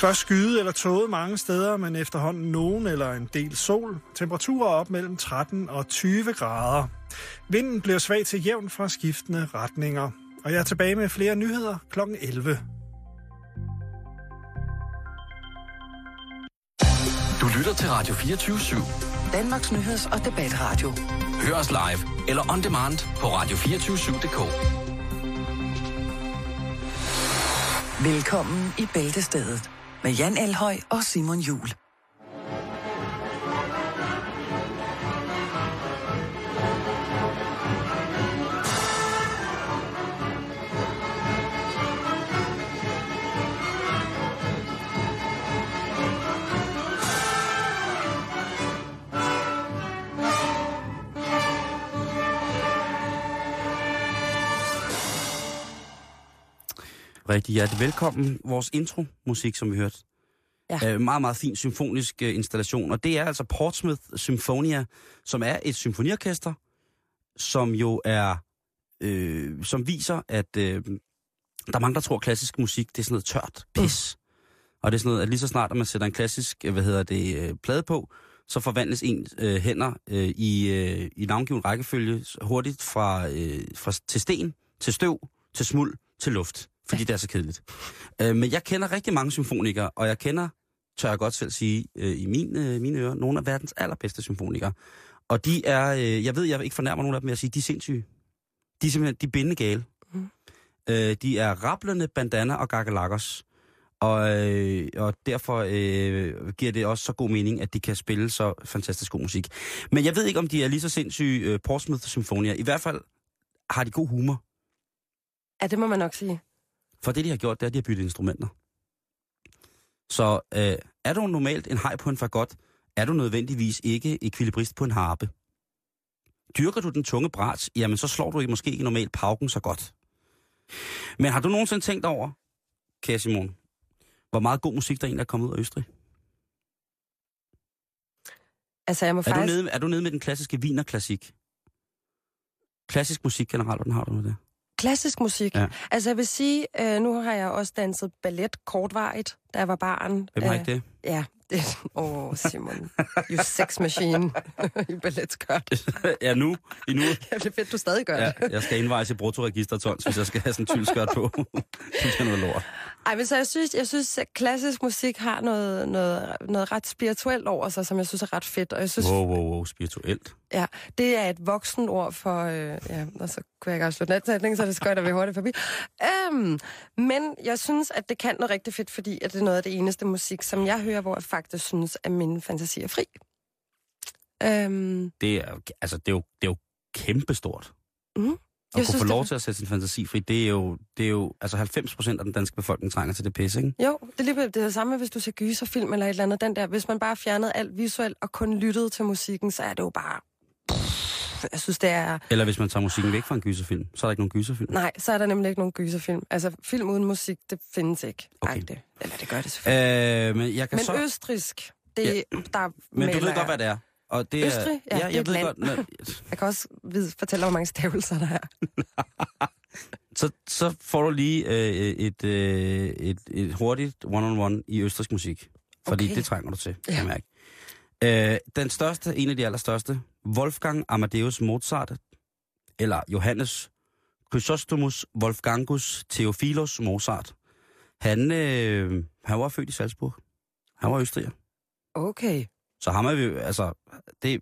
Først skyde eller tåget mange steder, men efterhånden nogen eller en del sol. Temperaturer op mellem 13 og 20 grader. Vinden bliver svag til jævn fra skiftende retninger. Og jeg er tilbage med flere nyheder kl. 11. Du lytter til Radio 24-7. Danmarks Nyheds- og Debatradio. Hør os live eller on demand på radio247.dk. Velkommen i Bæltestedet med Jan Elhøj og Simon Jul. Rigtig hjertelig velkommen. Vores intro-musik, som vi hørte. Ja. Øh, meget, meget fin symfonisk øh, installation. Og det er altså Portsmouth Symphonia, som er et symfoniorkester, som jo er, øh, som viser, at øh, der er mange, der tror, at klassisk musik, det er sådan noget tørt pis. Mm. Og det er sådan noget, at lige så snart, at man sætter en klassisk, øh, hvad hedder det, øh, plade på, så forvandles en øh, hænder øh, i, øh, i navngiven rækkefølge hurtigt fra, øh, fra, til sten, til støv, til smuld, til luft. Fordi det er så kedeligt. Øh, men jeg kender rigtig mange symfonikere, og jeg kender, tør jeg godt selv sige, øh, i min, øh, mine ører, nogle af verdens allerbedste symfonikere. Og de er, øh, jeg ved, jeg ikke fornærmer nogen af dem med at sige, de er sindssyge. De er simpelthen, de er bindegale. Mm. Øh, de er rablende bandana og gakkelakos. Og, øh, og derfor øh, giver det også så god mening, at de kan spille så fantastisk god musik. Men jeg ved ikke, om de er lige så sindssyge øh, Portsmouth Symfonia. I hvert fald har de god humor. Ja, det må man nok sige. For det, de har gjort, det er, at de har byttet instrumenter. Så øh, er du normalt en hej på en fagot, er du nødvendigvis ikke ekvilibrist på en harpe. Dyrker du den tunge bræt, jamen så slår du måske ikke normalt pauken så godt. Men har du nogensinde tænkt over, kære Simon, hvor meget god musik der egentlig er kommet ud af Østrig? Altså, jeg må Er du, faktisk... nede, er du nede med den klassiske vinerklassik? Klassisk musik generelt, hvordan har du med det? Klassisk musik. Ja. Ja. Altså, jeg vil sige, øh, nu har jeg også danset ballet kortvarigt, da jeg var barn. Hvem har Øh, ikke det? Ja. det- Åh, oh, Simon. You sex machine i balletskørt. ja, nu. I nu. Ja, det er fedt, du stadig gør Ja, det. jeg skal indvejes i bruttoregister tons, hvis jeg skal have sådan en tyldskørt på. det er noget lort. Ej, men så jeg synes, jeg synes, at klassisk musik har noget, noget, noget ret spirituelt over sig, som jeg synes er ret fedt. Og jeg synes, Wow, wow, wow, spirituelt. Ja, det er et voksen ord for... Øh, ja, og så kunne jeg ikke afslutte natsætning, så det skøjter vi hurtigt forbi. Um, men jeg synes, at det kan noget rigtig fedt, fordi at det er noget af det eneste musik, som jeg hører, hvor jeg faktisk synes, at min fantasi er fri. Um, Det er, altså, det er, jo, det er jo kæmpestort. Mhm. At Jeg kunne få det- lov til at sætte sin fantasi fri, det er jo, det er jo altså 90 procent af den danske befolkning trænger til det pisse, ikke? jo, det er lige det er det samme, hvis du ser gyserfilm eller et eller andet. Den der, hvis man bare fjernede alt visuelt og kun lyttede til musikken, så er det jo bare... Jeg synes, det er... Eller hvis man tager musikken væk fra en gyserfilm, så er der ikke nogen gyserfilm. Nej, så er der nemlig ikke nogen gyserfilm. Altså, film uden musik, det findes ikke. Okay. Okay. det, eller det gør det selvfølgelig. Øh, men jeg kan Men så... østrisk, det, ja. der men du ved godt, hvad det er. Og det er, Østrig? Ja, ja, det jeg ved land. godt, når, Jeg kan også vide, fortælle, hvor mange stavelser der er. så, så får du lige øh, et, øh, et, et hurtigt one-on-one i østrisk musik. Fordi Okay. det trænger du til, kan jeg mærke. Øh, den største, en af de allerstørste, Wolfgang Amadeus Mozart, eller Johannes Chrysostomus Wolfgangus Theophilos Mozart. Han, øh, han var født i Salzburg. Han var østriger. Okay. Så ham er vi, altså, det,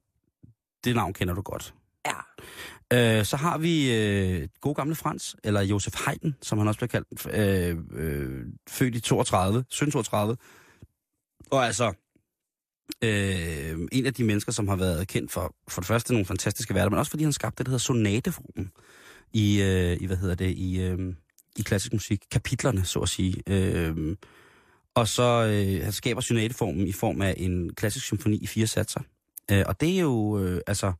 det navn kender du godt. Ja. Øh, så har vi øh, god gamle Frans, eller Josef Haydn, som han også bliver kaldt, øh, øh, født i 32, 1732. Og altså, øh, en af de mennesker, som har været kendt for, for det første nogle fantastiske værter, men også fordi han skabte det, der hedder sonateformen i, øh, i hvad hedder det, i, øh, i klassisk musik. Kapitlerne, så at sige. Øh, og så øh, han skaber sonateformen i form af en klassisk symfoni i fire satser. Øh, og det er jo, øh, altså,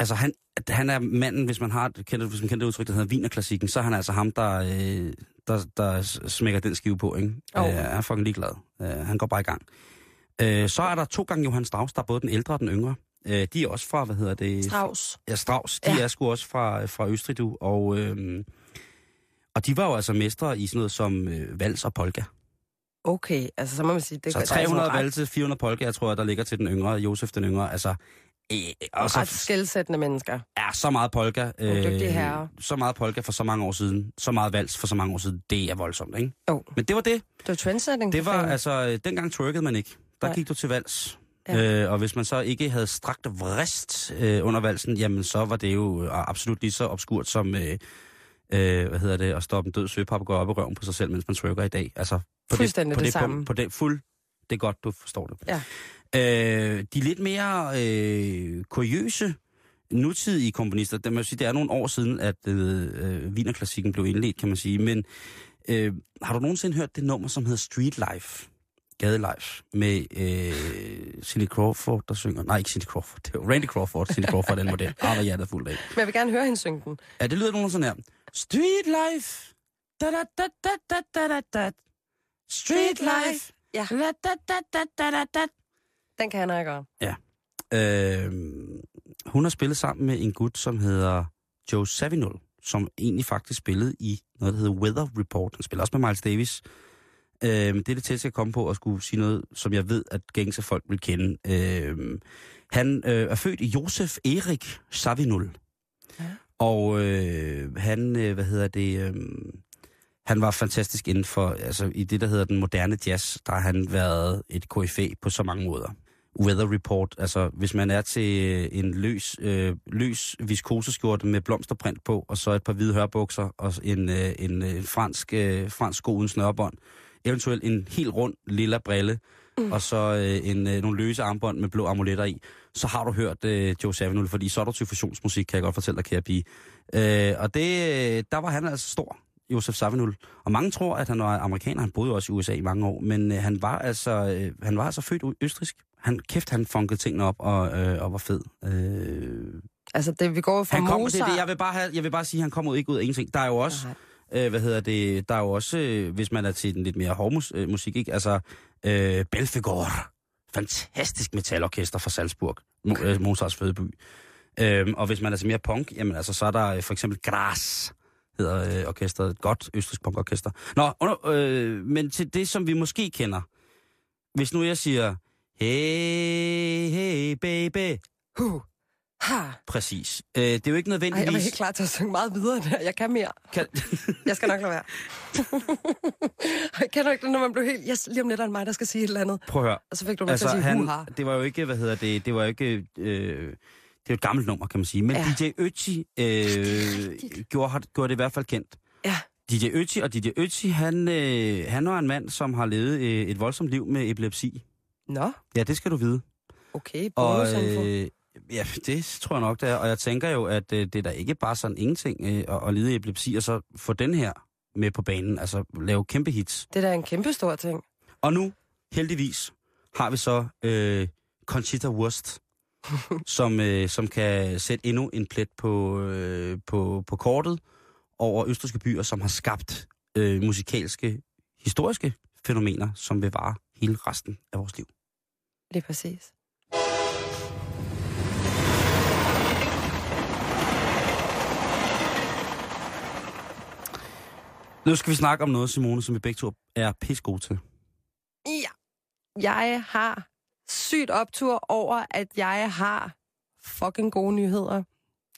altså han, han er manden, hvis man har, kender, hvis man kender det udtryk, der hedder Wienerklassikken, så er han altså ham, der, øh, der, der smækker den skive på, ikke? Jo. Øh, han er fucking ligeglad. Øh, han går bare i gang. Øh, så er der to gange Johann Strauss, der er både den ældre og den yngre. Øh, de er også fra, hvad hedder det? Strauss. Ja, Strauss. De Ja. er sgu også fra, fra Østrig, du. Og, øhm, og de var jo altså mestre i sådan noget som øh, vals og polka. Okay, altså så må man sige, det Så gør- der er 300 sådan ret- valg til 400 polka, jeg tror, der ligger til den yngre, Josef den yngre. Altså, øh, og så ret skældsættende mennesker. er så meget polka. øh, så meget polka for så mange år siden. Så meget vals for så mange år siden. Det er voldsomt, ikke? Jo, Men det var det. det var trendsetting. Det var altså, øh, dengang twerkede man ikke. Der Nej. gik du til vals. Ja. Øh, og hvis man så ikke havde strakt vrist øh, under valsen, jamen så var det jo øh, absolut lige så obskurt som, øh, øh, hvad hedder det, at stoppe en død søpapagøj op i røven på sig selv, mens man twerker i dag. Altså, på Fuldstændig på det det, samme. På, på det, fuld, det er godt, du forstår det. Ja. Øh, de lidt mere øh, kuriøse nutidige komponister, det, man sige, det er nogle år siden, at øh, øh, Wienerklassikken blev indledt, kan man sige, men øh, har du nogensinde hørt det nummer, som hedder Street Life? Gadelife med øh, Cindy Crawford, der synger... Nej, ikke Cindy Crawford. Det var Randy Crawford. Cindy Crawford er den model. Ah, hvor hjertet fuldt af. Men jeg vil gerne høre hende synge den. Ja, det lyder nogen sådan her. Street life. Da, da, da, da, da, da, da, da. Street life. Ja. Da, da, da, da, da, da, da. Den kan jeg gøre. Øh, hun har spillet sammen med en gut, som hedder Joe Savinol, som egentlig faktisk spillede i noget, der hedder Weather Report. Han spiller også med Miles Davis. Øh, det er det tæt, jeg komme på at skulle sige noget, som jeg ved, at gængse folk vil kende. Øh, han øh, er født i Josef Erik Savinol. Ja. Og øh, han, øh, hvad hedder det, øh, han var fantastisk inden for, altså i det, der hedder den moderne jazz, der har han været et KFA på så mange måder. Weather Report, altså hvis man er til øh, en løs, øh, løs viskoseskjorte med blomsterprint på, og så et par hvide hørbukser, og en, øh, en øh, fransk, øh, fransk sko uden snørbånd, eventuelt en helt rund lilla brille, mm. og så øh, en, øh, nogle løse armbånd med blå amuletter i, så har du hørt øh, Joe Savinul, fordi så er du til fusionsmusik, kan jeg godt fortælle dig, kære pige. Øh, og det, øh, der var han altså stor, Josef Savinul. Og mange tror, at han var amerikaner. Han boede også i USA i mange år. Men øh, han, var altså, øh, han var altså født østrisk. Han, kæft, han funkede tingene op og, øh, og var fed. Øh, Altså, det, vi går fra han kom, det, Mozart... er det, jeg, vil bare have, jeg vil bare sige, at han kom ud, ikke ud af ingenting. Der er jo også, Nej. øh, hvad hedder det, der er jo også, øh, hvis man er til den lidt mere hård øh, musik, ikke? Altså, øh, Belfegor. Fantastisk metalorkester fra Salzburg. Mo- øh, Mozarts fødeby. Øhm, og hvis man er til mere punk, jamen altså, så er der øh, for eksempel Gras, hedder øh, orkestret. Et godt østrisk punkorkester. Nå, under, øh, men til det, som vi måske kender. Hvis nu jeg siger, hey, hey, baby. Huh. Ha. Præcis. Øh, det er jo ikke Ej, jeg var nødvendigvis... helt klar til at synge meget videre der. Jeg kan mere. Kan... Jeg skal nok lade være. jeg kender ikke det, når man blev helt... Yes, lige om lidt er mig, der skal sige et eller andet. Prøv at høre. Og så fik du mig altså, til at sige han, huha. det var jo ikke, hvad hedder det, det var jo ikke, øh, det er jo et gammelt nummer, kan man sige. Men Ja. DJ Ötzi øh, gjorde, gjorde det i hvert fald kendt. Ja. DJ Ötzi, og DJ Ötzi, han, øh, han var en mand, som har levet øh, et voldsomt liv med epilepsi. Nå, Ja, det skal du vide. okay. Og Bonusinfo. øh, ja, det tror jeg nok, det er. Og jeg tænker jo, at øh, det er da ikke bare sådan ingenting øh, at, at lide epilepsi, og så få den her med på banen. Altså lave kæmpe hits. Det er da en kæmpe stor ting. Og nu, heldigvis, har vi så øh, Conchita Wurst, som, øh, som kan sætte endnu en plet på, øh, på, på kortet over østriske byer, som har skabt øh, musikalske, historiske fænomener, som vil vare hele resten af vores liv. Lige præcis. Nu skal vi snakke om noget, Simone, som vi begge to er pis gode til. Ja. Jeg har sygt optur over, at jeg har fucking gode nyheder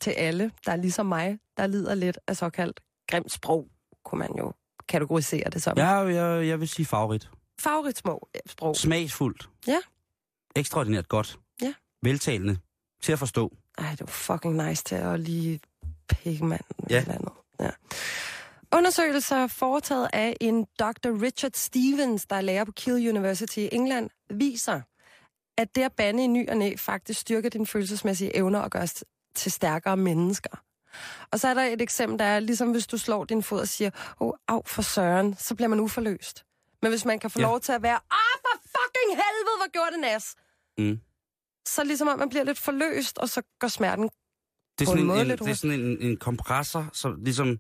til alle, der er ligesom mig, der lider lidt af såkaldt grimt sprog, kunne man jo kategorisere det som. Ja, jeg, jeg vil sige favorit. Favoritsprog. Sprog. Smagsfuldt. Ja. Ekstraordinært godt. Ja. Veltalende. Til at forstå. Ej, det var fucking nice til at lige pikke manden. Ja. Eller andet. ja. Undersøgelser foretaget af en Dr. Richard Stevens, der er lærer på Keele University i England, viser, at det at bande i ny og næ faktisk styrker dine følelsesmæssige evner og gør os til stærkere mennesker. Og så er der et eksempel, der er ligesom hvis du slår din fod og siger, åh, oh, af for søren, så bliver man uforløst. Men hvis man kan få Ja. lov til at være, ah, for fucking helvede, hvor gjorde det nas, Mm. så ligesom om man bliver lidt forløst, og så går smerten Det er På en sådan, en, måde en, det er sådan en, en kompressor, som ligesom...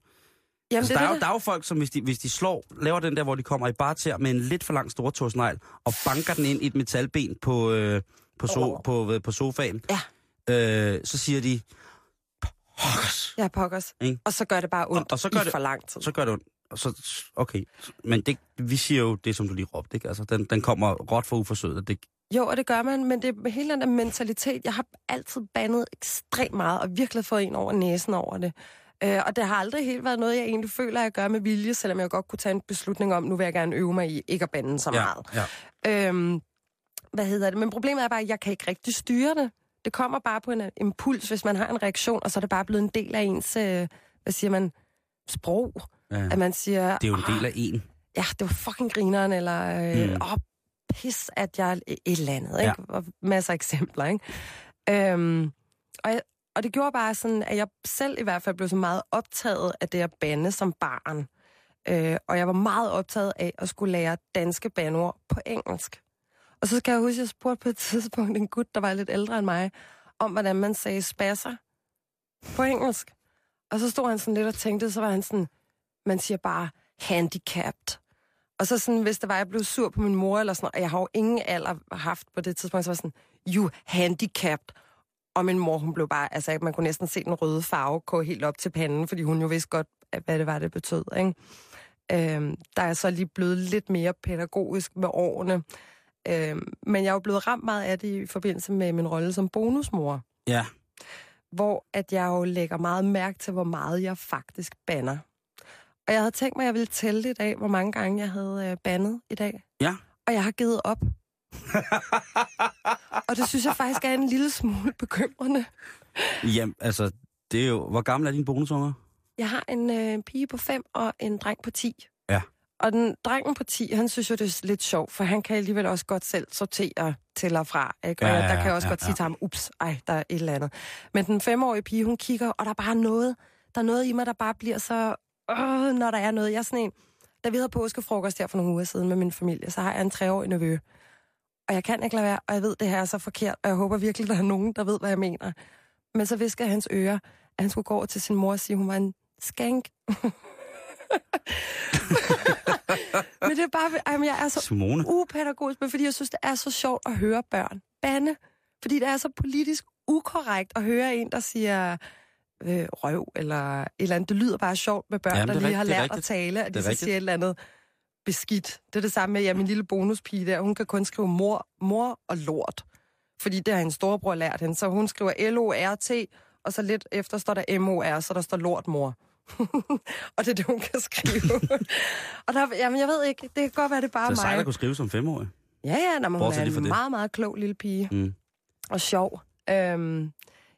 Jamen, altså, det der, er jo, der er jo folk, som hvis de, hvis de slår, laver den der, hvor de kommer i barter med en lidt for lang stortåsnegl, og banker den ind i et metalben på, øh, på, so, på, på, på sofaen, Ja. øh, så siger de, Pokkers. Ja, pokkers. Ikke? Og så gør det bare ondt Og- og så gør det- for lang tid. så gør det ondt. så, okay. Men det, vi siger jo det, som du lige råbte, ikke? Altså, den, den kommer råt for uforsøget. Det, Jo, og det gør man, men det er hele den der mentalitet. Jeg har altid bandet ekstremt meget, og virkelig fået en over næsen over det. Øh, og det har aldrig helt været noget, jeg egentlig føler, at jeg gør med vilje, selvom jeg godt kunne tage en beslutning om, nu vil jeg gerne øve mig i ikke at bande så meget. ja. Øhm, hvad hedder det? Men problemet er bare, at jeg kan ikke rigtig styre det. Det kommer bare på en impuls, hvis man har en reaktion, og så er det bare blevet en del af ens, øh, hvad siger man, sprog. ja. At man siger, Det er jo en del af en. ja, det var fucking grineren, eller øh, Mm. åh, pis, at jeg et eller andet, ikke? Ja. Og masser af eksempler, ikke? Øhm, og, jeg, og det gjorde bare sådan, at jeg selv i hvert fald blev så meget optaget af det at bande som barn. Øh, og jeg var meget optaget af at skulle lære danske bandord på engelsk. Og så skal jeg huske, at jeg spurgte på et tidspunkt en gut, der var lidt ældre end mig, om hvordan man sagde spasser på engelsk. Og så stod han sådan lidt og tænkte, så var han sådan, man siger bare handicapped. Og så sådan, hvis det var, jeg blev sur på min mor eller sådan og jeg har jo ingen alder haft på det tidspunkt, så var jeg sådan, you handicapped. Og min mor, hun blev bare, altså man kunne næsten se den røde farve gå helt op til panden, fordi hun jo vidste godt, hvad det var, det betød, ikke? Øhm, der er så lige blevet lidt mere pædagogisk med årene. Øhm, men jeg er jo blevet ramt meget af det i forbindelse med min rolle som bonusmor, Ja. hvor at jeg jo lægger meget mærke til, hvor meget jeg faktisk banner. Og jeg havde tænkt mig, at jeg ville tælle i dag, hvor mange gange jeg havde øh, bandet i dag. Ja. Og jeg har givet op. og det synes jeg faktisk er en lille smule bekymrende. Jamen, altså, det er jo... Hvor gammel er din bonusunger? Jeg har en øh, pige på 5 og en dreng på 10. Ja. Og den drengen på 10, han synes jo, det er lidt sjovt, for han kan alligevel også godt selv sortere til og fra. Ikke? Og Ja, ja, ja, der kan jeg også ja, godt sige ja. til ham, ups, ej, der er et eller andet. Men den femårige pige, hun kigger, og der er bare noget, der er noget i mig, der bare bliver så, øh, når der er noget. Jeg er sådan en, da vi havde påskefrokost her for nogle uger siden med min familie, så har jeg en treårig nevø. Og jeg kan ikke lade være, og jeg ved, det her er så forkert, og jeg håber virkelig, der er nogen, der ved, hvad jeg mener. Men så visker hans ører, at han skulle gå over til sin mor og sige, at hun var en skank. Men det er bare, jamen, jeg er så Simone. upædagogisk, men fordi jeg synes, det er så sjovt at høre børn bande. Fordi det er så politisk ukorrekt at høre en, der siger øh, røv eller et eller andet. Det lyder bare sjovt med børn, Jamen, der er lige har rigtigt, er lært at tale, Det de så siger et eller andet beskidt. Det er det samme med, ja, min lille bonuspige der, hun kan kun skrive mor, mor og lort. Fordi det har hendes storebror lært hende. Så hun skriver L-O-R-T, og så lidt efter står der M-O-R, så der står lort mor. og det er det, hun kan skrive. og der, jamen, jeg ved ikke, det kan godt være, det er bare Så mig. sejt at kunne skrive som femårig. Ja, ja, når man Bortset er en meget, meget klog lille pige. Mm. Og sjov. Øhm,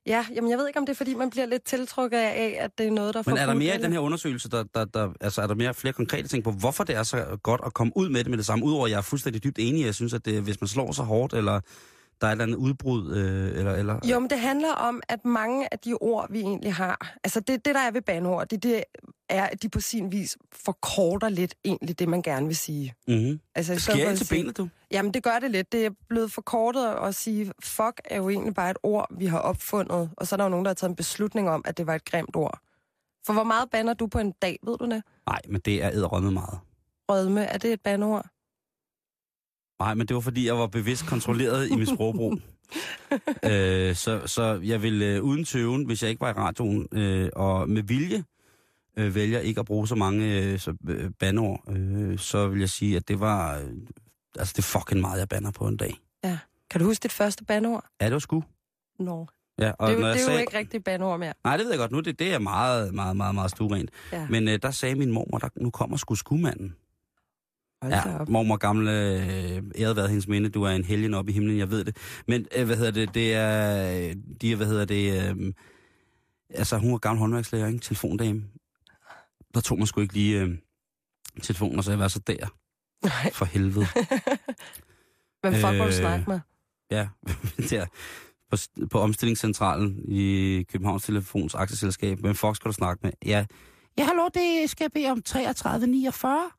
ja, jamen jeg ved ikke, om det er, fordi man bliver lidt tiltrukket af, at det er noget, der Men er der mere i den her undersøgelse, der, der, der, altså er der mere flere konkrete ting på, hvorfor det er så godt at komme ud med det med det samme? Udover at jeg er fuldstændig dybt enig, jeg synes, at det, hvis man slår så hårdt, eller der er et eller andet udbrud, øh, eller... eller Jo, men det handler om, at mange af de ord, vi egentlig har, altså det, det der er ved banord, det, det er, at de på sin vis forkorter lidt egentlig det, man gerne vil sige. Mm-hmm. Altså, stedet Sker til benet, du? Jamen, det gør det lidt. Det er blevet forkortet at sige, fuck er jo egentlig bare et ord, vi har opfundet. Og så er der jo nogen, der har taget en beslutning om, at det var et grimt ord. For hvor meget banner du på en dag, ved du det? Nej, men det er æderrømme meget. Rødme, er det et bandeord? Nej, men det var fordi, jeg var bevidst kontrolleret i min sprogbrug. øh, så, så jeg vil øh, uden tøven, hvis jeg ikke var i radioen, øh, og med vilje øh, vælger ikke at bruge så mange øh, så, øh, bandeord, øh, så vil jeg sige, at det var... Øh, altså, det er fucking meget, jeg banner på en dag. Kan du huske dit første bandeord? Ja, det var sgu. Nå. Ja, og Det, er jo- det er sagde, jo ikke rigtig bandeord mere. Nej, det ved jeg godt. Nu det, det er meget, meget, meget, meget stuerent. Ja. Men øh, der sagde min mormor, der, nu kommer sgu skumanden. Hold Ja, op. mormor gamle, øh, æret været hendes minde, du er en helgen op i himlen, jeg ved det. Men øh, hvad hedder det, det er, øh, de er, hvad hedder det, øh, altså hun var gammel håndværkslærer, ikke? Telefondame. Der tog man sgu ikke lige øh, telefonen, og så jeg var så der. Nej. For helvede. Men fuck, hvor du Øh, snakker med. Ja, der på, på omstillingscentralen i Københavns Telefons aktieselskab. Hvem fuck skal du snakke med? Ja, ja hallo, det skal bede om 3349.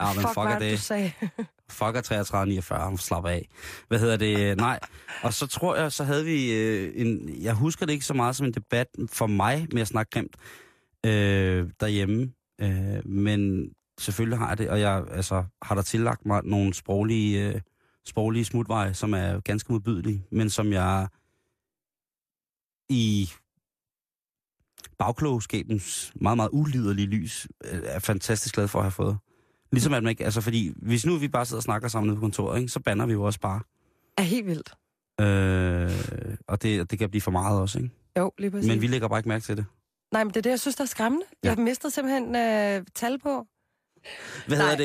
Ja, men fuck, fuck, hvad det, du sagde? Fuck er 3349, hun slapper af. Hvad hedder det? Nej. Og så tror jeg, så havde vi øh, en... Jeg husker det ikke så meget som en debat for mig med at snakke grimt øh, derhjemme. Øh, men selvfølgelig har jeg det, og jeg altså, har der tillagt mig nogle sproglige, øh, sproglige smutveje, som er ganske modbydelige, men som jeg i bagklogskabens meget, meget uliderlige lys, øh, er fantastisk glad for at have fået. Ligesom at man ikke, altså fordi, hvis nu vi bare sidder og snakker sammen på kontoret, ikke, så banner vi jo også bare. Er helt vildt. Øh, og det, det kan blive for meget også, ikke? Jo, lige præcis. Men vi lægger bare ikke mærke til det. Nej, men det er det, jeg synes, der er skræmmende. Ja. Jeg mistede simpelthen øh, tal på. Hvad Nej, hedder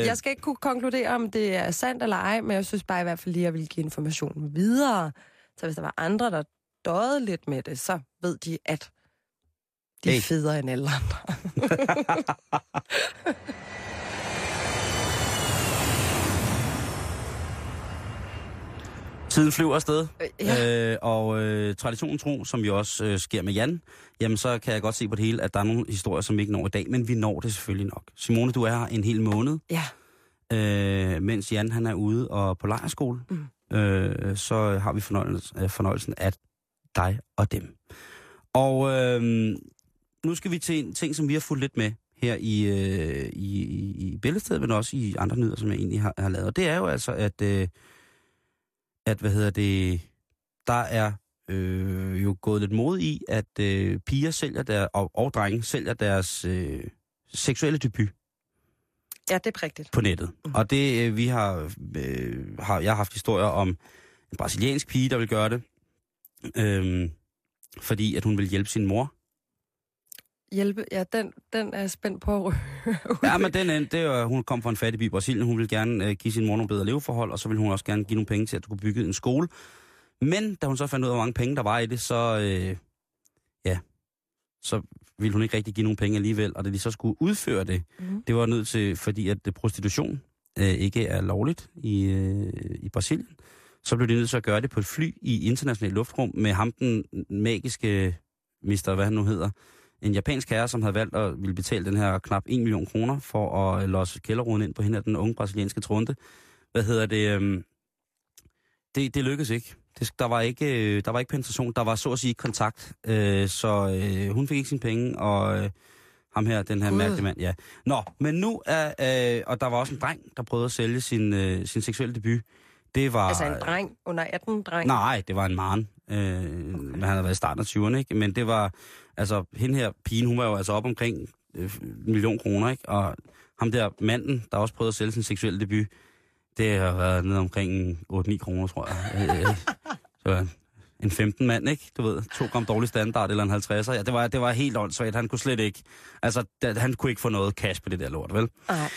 det? Jeg skal ikke kunne konkludere, om det er sandt eller ej, men jeg synes bare i hvert fald lige, at jeg vil give information videre. Så hvis der var andre, der døde lidt med det, så ved de, at de Hey. er federe end alle andre. Tiden flyver afsted, Øh, ja. øh, og øh, traditionen tro, som jo også øh, sker med Jan, jamen så kan jeg godt se på det hele, at der er nogle historier, som vi ikke når i dag, men vi når det selvfølgelig nok. Simone, du er her en hel måned, Ja, øh, mens Jan han er ude og på lejrskole, Mm. øh, så har vi fornøjelsen, øh, fornøjelsen af dig og dem. Og øh, nu skal vi til en ting, som vi har fulgt lidt med her i, øh, i, i, i Bæltestedet, men også i andre nyheder, som jeg egentlig har, har lavet. Og det er jo altså, at, øh, at hvad hedder det, der er øh, jo gået lidt mod i, at øh, piger sælger der, og, og drenge sælger deres øh, seksuelle debut ja det er rigtigt. på nettet. Mm. Og det, øh, vi har, øh, har, jeg har haft historier om en brasiliansk pige, der vil gøre det, øh, fordi at hun vil hjælpe sin mor. Hjælpe, ja, den, den er jeg spændt på at. Ja, men den det er, hun kom fra en fattig by i Brasilien. Hun ville gerne øh, give sin mor nogle bedre leveforhold, og så ville hun også gerne give nogle penge til, at du kunne bygge en skole. Men da hun så fandt ud af, hvor mange penge der var i det, så, øh, ja, så ville hun ikke rigtig give nogen penge alligevel. Og da de så skulle udføre det, Mhm. det var nødt til, fordi at øh, prostitution øh, ikke er lovligt i, øh, i Brasilien, så blev de nødt til at gøre det på et fly i international luftrum med ham den magiske mister, hvad han nu hedder, en japansk herre, som havde valgt at ville betale den her knap 1 million kroner for at øh, losse kælderruden ind på hende af den unge brasilianske trunte. Hvad hedder det? øhm, det, det lykkedes ikke. Det, der, var ikke øh, der var ikke penetration, der var så at sige kontakt. Øh, så øh, hun fik ikke sine penge, og øh, ham her, den her Gud. mærkelige mand, ja. Nå, men nu er, øh, og der var også en dreng, der prøvede at sælge sin, øh, sin seksuelle debut. Det var... Altså en dreng, under 18 dreng. Nej, det var en mand. Øh, men han havde været i starten af 20'erne, ikke? Men det var, altså, hende her pigen, hun var jo altså op omkring øh, en million kroner, ikke? Og ham der manden, der også prøvede at sælge sin seksuelle debut, det har været nede omkring 8-9 kroner, tror jeg. Øh, øh, så en 15 mand, ikke? Du ved, to gram dårlig standard eller en 50'er. Ja, det var, det var helt åndssvagt. Han kunne slet ikke, altså, da, han kunne ikke få noget cash på det der lort, vel? Nej,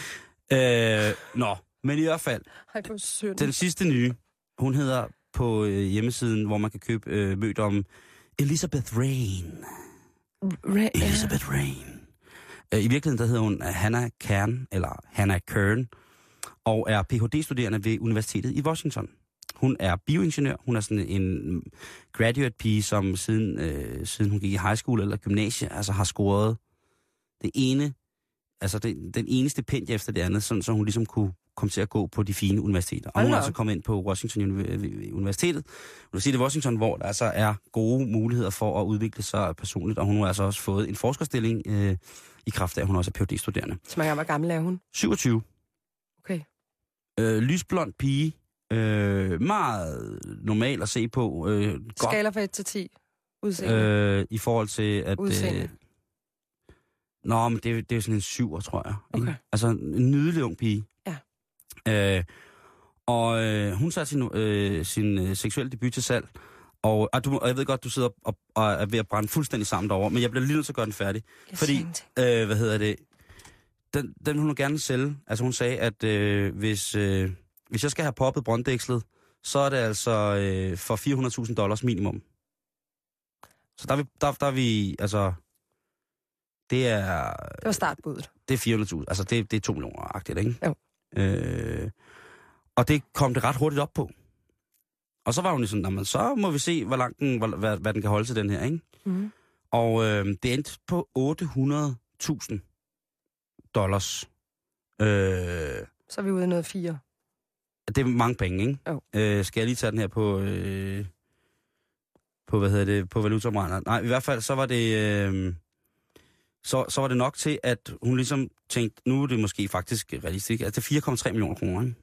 Øh, nå, men i hvert fald, synd. den sidste nye, hun hedder på øh, hjemmesiden, hvor man kan købe øh, mødt om Elizabeth Rain. Ra-. Elizabeth Rain. Øh, I virkeligheden, der hedder hun øh, Hannah Kern, eller Hannah Kern, og er Ph.D.-studerende ved Universitetet i Washington. Hun er bioingeniør. Hun er sådan en graduate pige, som siden, øh, siden hun gik i high school eller gymnasie, altså har scoret det ene, altså det, den ene stipendie efter det andet, sådan, så hun ligesom kunne komme til at gå på de fine universiteter. Og hun er altså kommet ind på Washington Uni- Universitetet, Universitetet i Washington, hvor der altså er gode muligheder for at udvikle sig personligt, og hun har altså også fået en forskerstilling øh, i kraft af, at hun også er Ph.D.-studerende. Så mange hvor gammel er hun? 27. Okay. Øh, lysblond pige. Øh, meget normal at se på. Øh, godt Skala fra 1 til 10. Udseende. øh, i forhold til, at... Udseende. Øh, nå, men det, det er sådan en syver, tror jeg. ikke? Okay. Altså en nydelig ung pige. Øh, og øh, hun satte sin, øh, sin øh, seksuelle debut til salg. Og, og, du, og jeg ved godt, du sidder og, og er ved at brænde fuldstændig sammen derovre, men jeg bliver lige nødt til at gøre den færdig. Jeg fordi-. Øh, hvad hedder det? Den, den vil hun gerne sælge. Altså hun sagde, at øh, hvis, øh, hvis jeg skal have poppet brønddækslet, så er det altså øh, for 400.000 dollars minimum. Så der er vi, der, der er vi altså... Det er, Det var startbuddet. det er 400.000, altså det, det er 2 millioner-agtigt, ikke? Jo. Øh, og det kom det ret hurtigt op på. Og så var hun sådan, "Nå, men så må vi se, hvor langt den, hvad, hvad den kan holde til den her, ikke? Mm. Og øh, det endte på 800.000 dollars. Øh, Så er vi ude i noget 4. det er mange penge, ikke? Jo. Øh, skal jeg lige tage den her på... Øh, på, hvad hedder det, på valutaomregner? Nej, i hvert fald, så var det... Øh, så, så var det nok til, at hun ligesom tænkte, nu er det måske faktisk realistisk. Altså, det er 4,3 millioner kroner, ikke?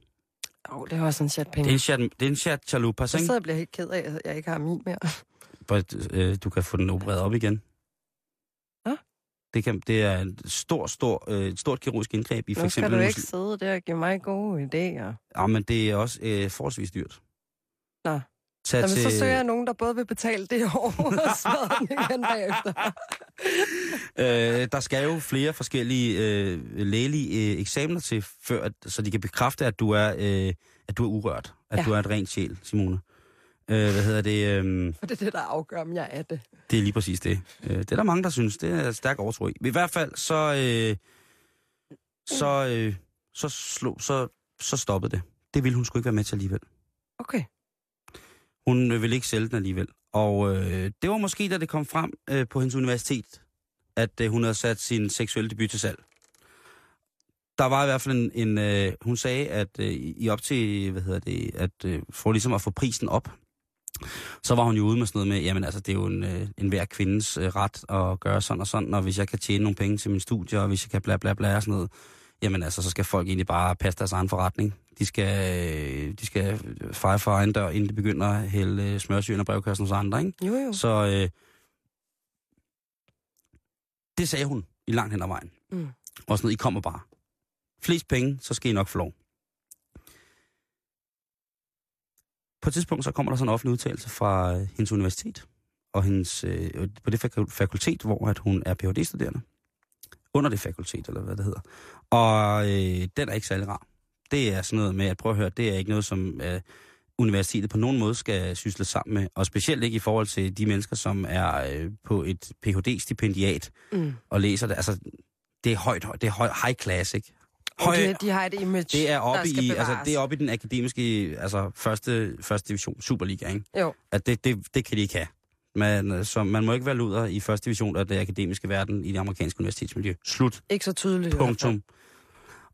Åh, oh, det var også en chat Det penge. er en chat, det er en chat chalupas, ikke? sidder jeg og bliver helt ked af, at jeg ikke har min mere. But, øh, du kan få den opereret op igen. Det, kan, det er et stort, stort, øh, et stort kirurgisk indgreb i for Nu skal eksempel... du ikke sidde der og give mig gode idéer. Ja, men det er også øh, forholdsvis dyrt. Nå. Tag Jamen, til, så søger jeg nogen, der både vil betale det år og den igen bagefter. øh, der skal jo flere forskellige øh, lægelige øh, eksamener til, før at, så de kan bekræfte, at du er, øh, at du er urørt. At Ja. du er et rent sjæl, Simone. Øh, hvad hedder det? Øh, For det er det, der afgør, om jeg er det. Det er lige præcis det. Øh, Det er der mange, der synes. Det er stærk overtro i. I hvert fald, så, øh, så, øh, så, slog, så, så stoppede det. Det ville hun sgu ikke være med til alligevel. Okay. Hun øh, ville ikke sælge den alligevel. Og øh, det var måske, da det kom frem øh, på hendes universitet, at øh, hun havde sat sin seksuelle debut til salg. Der var i hvert fald en, en øh, hun sagde, at øh, i op til, hvad hedder det, at øh, for ligesom at få prisen op, så var hun jo ude med sådan noget med, jamen altså, det er jo en, øh, en hver kvindes øh, ret at gøre sådan og sådan, og hvis jeg kan tjene nogle penge til min studie, og hvis jeg kan bla bla bla og sådan noget, jamen altså, så skal folk egentlig bare passe deres egen forretning. De skal, øh, de skal feje for egen dør, inden de begynder at hælde øh, smørsyren og brevkassen hos andre, ikke? Jo, jo. Så øh, det sagde hun i langt hen ad vejen. Mm. Og sådan noget, I kommer bare. Flest penge, så skal I nok få lov. På et tidspunkt, så kommer der sådan en offentlig udtalelse fra øh, hendes universitet, og hendes, øh, på det fak- fakultet, hvor at hun er Ph.D.-studerende. Under det fakultet, eller hvad det hedder. Og øh, den er ikke særlig rar. Det er sådan noget med, at prøv at høre, det er ikke noget, som øh, universitetet på nogen måde skal sysle sammen med. Og specielt ikke i forhold til de mennesker, som er øh, på et Ph.D.-stipendiat Mm. og læser det. Altså, det er højt, det er høj, high class, ikke? Høj, Okay, de har et image, det er oppe i, bevares. altså, det er oppe i den akademiske, altså første, første division, Superliga, ikke? Jo, At det, det, det kan de ikke have. Man, så man må ikke være luder i første division af det akademiske verden i det amerikanske universitetsmiljø. Slut. ikke så tydeligt. Punktum.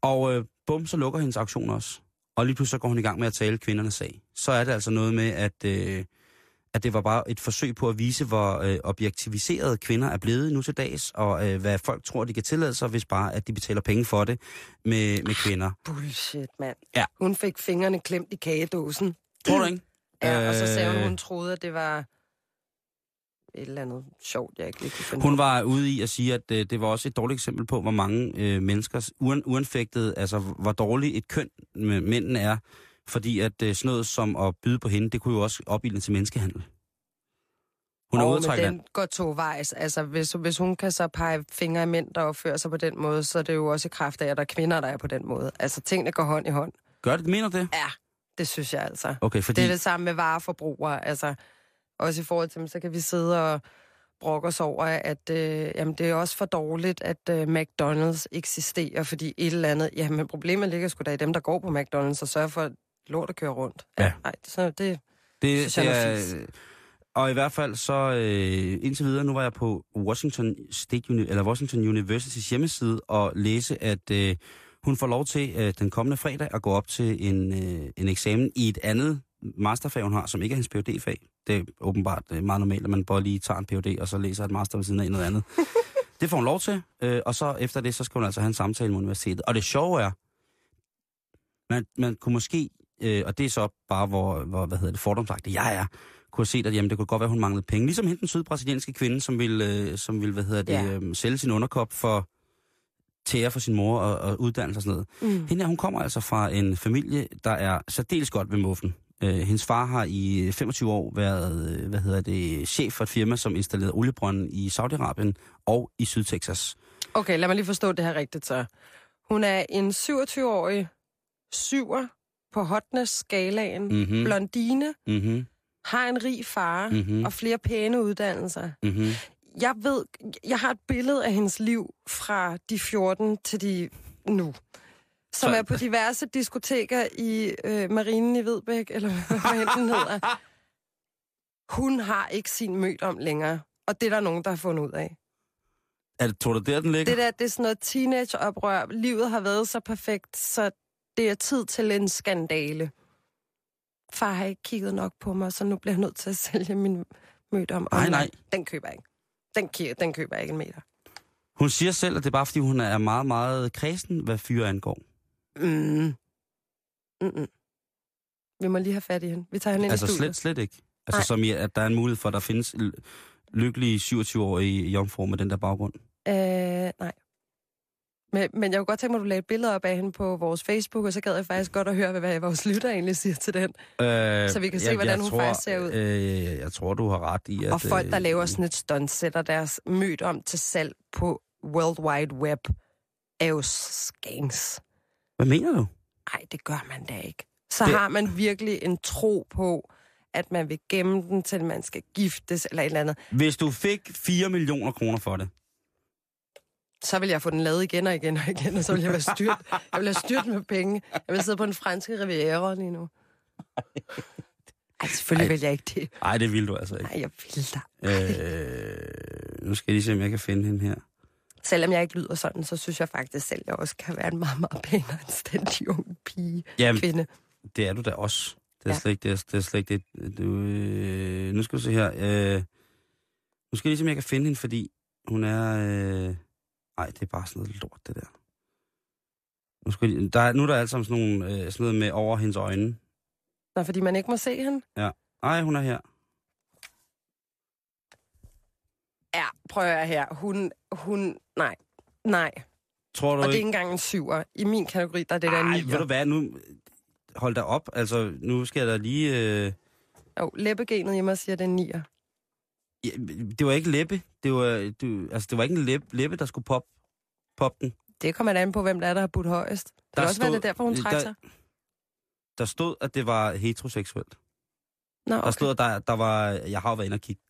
Og øh, bum, så lukker hendes auktion også. Og lige pludselig så går hun i gang med at tale kvindernes sag. Så er det altså noget med, at, øh, at det var bare et forsøg på at vise, hvor øh, objektiviserede kvinder er blevet nu til dags, og øh, hvad folk tror, de kan tillade sig, hvis bare at de betaler penge for det med, med kvinder. Bullshit, mand. Ja. Hun fik fingrene klemt i kagedåsen. Tror du ikke? Ja, og så sagde hun, Øh. hun troede, at det var et eller andet sjovt, jeg ikke lige kunne finde Hun var ude i at sige, at øh, det var også et dårligt eksempel på, hvor mange øh, mennesker, uen, uanfægtet, altså hvor dårligt et køn med mændene er, fordi at øh, sådan noget som at byde på hende, det kunne jo også opildne til menneskehandel. Hun er at men den går to vejs. Altså, hvis, hvis hun kan så pege fingre af mænd, der opfører sig på den måde, så er det jo også i kraft af, at der er kvinder, der er på den måde. Altså, tingene går hånd i hånd. Gør det? Mener du det? Ja, det synes jeg altså. Okay, fordi... Det er det samme med vareforbrugere. Altså, også i forhold til dem, så kan vi sidde og brokke os over, at øh, jamen, det er også for dårligt, at øh, McDonald's eksisterer, fordi et eller andet... Jamen, problemet ligger sgu da i dem, der går på McDonald's og sørger for, at lortet kører rundt. Ja. Nej, så det... Det, Synes jeg det er er, fis. og i hvert fald så øh, indtil videre, nu var jeg på Washington State Uni, eller Washington Universitys hjemmeside og læse, at øh, hun får lov til øh, den kommende fredag at gå op til en, øh, en eksamen i et andet masterfag, hun har, som ikke er hendes phd fag Det er åbenbart øh, meget normalt, at man bare lige tager en PhD, og så læser et master ved siden af noget andet. det får hun lov til, øh, og så efter det, så skal hun altså have en samtale med universitetet. Og det sjove er, man, man kunne måske, øh, og det er så bare, hvor, hvor hvad hedder det, fordomsagtigt jeg er, kunne have set, at jamen, det kunne godt være, hun manglede penge. Ligesom hende den sydbrasilianske kvinde, som ville, øh, som ville hvad hedder det, Ja. øh, sælge sin underkop for tære for sin mor og, og uddannelse og sådan noget. Mm. Hende her, hun kommer altså fra en familie, der er særdeles godt ved muffen. Øh, hendes far har i 25 år været, øh, hvad hedder det, chef for et firma, som installerede oliebrønden i Saudi-Arabien og i Sydtexas. Okay, lad mig lige forstå det her rigtigt så. Hun er en 27-årig syver på hotness-skalaen, mm. Mhm, blondine, mhm, har en rig far mm. mhm, og flere pæne uddannelser. mhm. Jeg ved, jeg har et billede af hendes liv fra de 14 til de nu. Som Så- er på diverse diskoteker i øh, Marinen i Vedbæk, eller hvad den hedder. Hun har ikke sin mødt om længere. Og det er der nogen, der har fundet ud af. Er det, tror du, der den ligger? Det der, det er sådan noget teenageoprør. Livet har været så perfekt, så det er tid til en skandale. Far har ikke kigget nok på mig, så nu bliver jeg nødt til at sælge min mødt om. Nej, nej. Den køber jeg ikke. Den, ki- den køber jeg ikke en meter. Hun siger selv, at det er bare, fordi hun er meget, meget kredsen, hvad fyre angår. Mm. Mm-mm. Vi må lige have fat i hende. Vi tager hende ind Altså i studiet. slet, slet ikke. Altså Nej. som i, at der er en mulighed for, at der findes lykkelige 27-årige jomfruer med den der baggrund. Øh, nej. Men, men jeg kunne godt tænke mig, at du lagde et billede op af hende på vores Facebook, og så gad jeg faktisk godt at høre, hvad vores lytter egentlig siger til den. Øh, Så vi kan se, hvordan hun tror, faktisk ser ud. Øh, jeg tror, du har ret i, at... Og folk, der øh, laver sådan et stunt, sætter deres mødt om til salg på World Wide Web, er jo scams. Hvad mener du? Nej, det gør man da ikke. Så Det- har man virkelig en tro på, at man vil gemme den, til man skal giftes eller et eller andet. Hvis du fik 4 millioner kroner for det, Så vil jeg få den lavet igen og igen og igen, og så vil jeg være styrt. Jeg vil have styrt med penge. Jeg vil sidde på den franske riviera lige nu. Ej, selvfølgelig Ej. vil jeg ikke det. Nej, det vil du altså ikke. Nej, jeg vil da. Øh, nu skal jeg lige se, om jeg kan finde hende her. Selvom jeg ikke lyder sådan, så synes jeg faktisk selv, at jeg også kan være en meget, meget pæn og anstændig ung pige, Jamen, kvinde. det er du da også. Det er Ja. slet ikke det. Er, det, er slet ikke det. Du, øh, nu skal du se her. Øh, nu skal jeg lige se, om jeg kan finde hende, fordi hun er... Øh, nej, det er bare sådan noget lort, det der. Nu, skal jeg, der er, nu er der altså sådan, nogle, øh, sådan noget med over hendes øjne. Nå, fordi man ikke må se hende. Nej, hun er her. Ja, prøv at her. Hun, hun, nej, nej. Tror du Og det er ikke? engang en syver. I min kategori, der er det der Ej, en ved du hvad, nu... Hold da op, altså, nu skal da lige... Øh, Jo, læbegenet i mig siger, det er en nier. ja, det var ikke læbe, det var, du, altså, det var ikke en læbe, læbe der skulle pop, pop den. Det kommer an på, hvem der er, der har budt højest. Det Der kan også være, stod- det er derfor, hun trækker der- sig. Der stod, at det var heteroseksuelt. Nå, Der stod, okay. at der, der var... Jeg har jo været inde og kigge.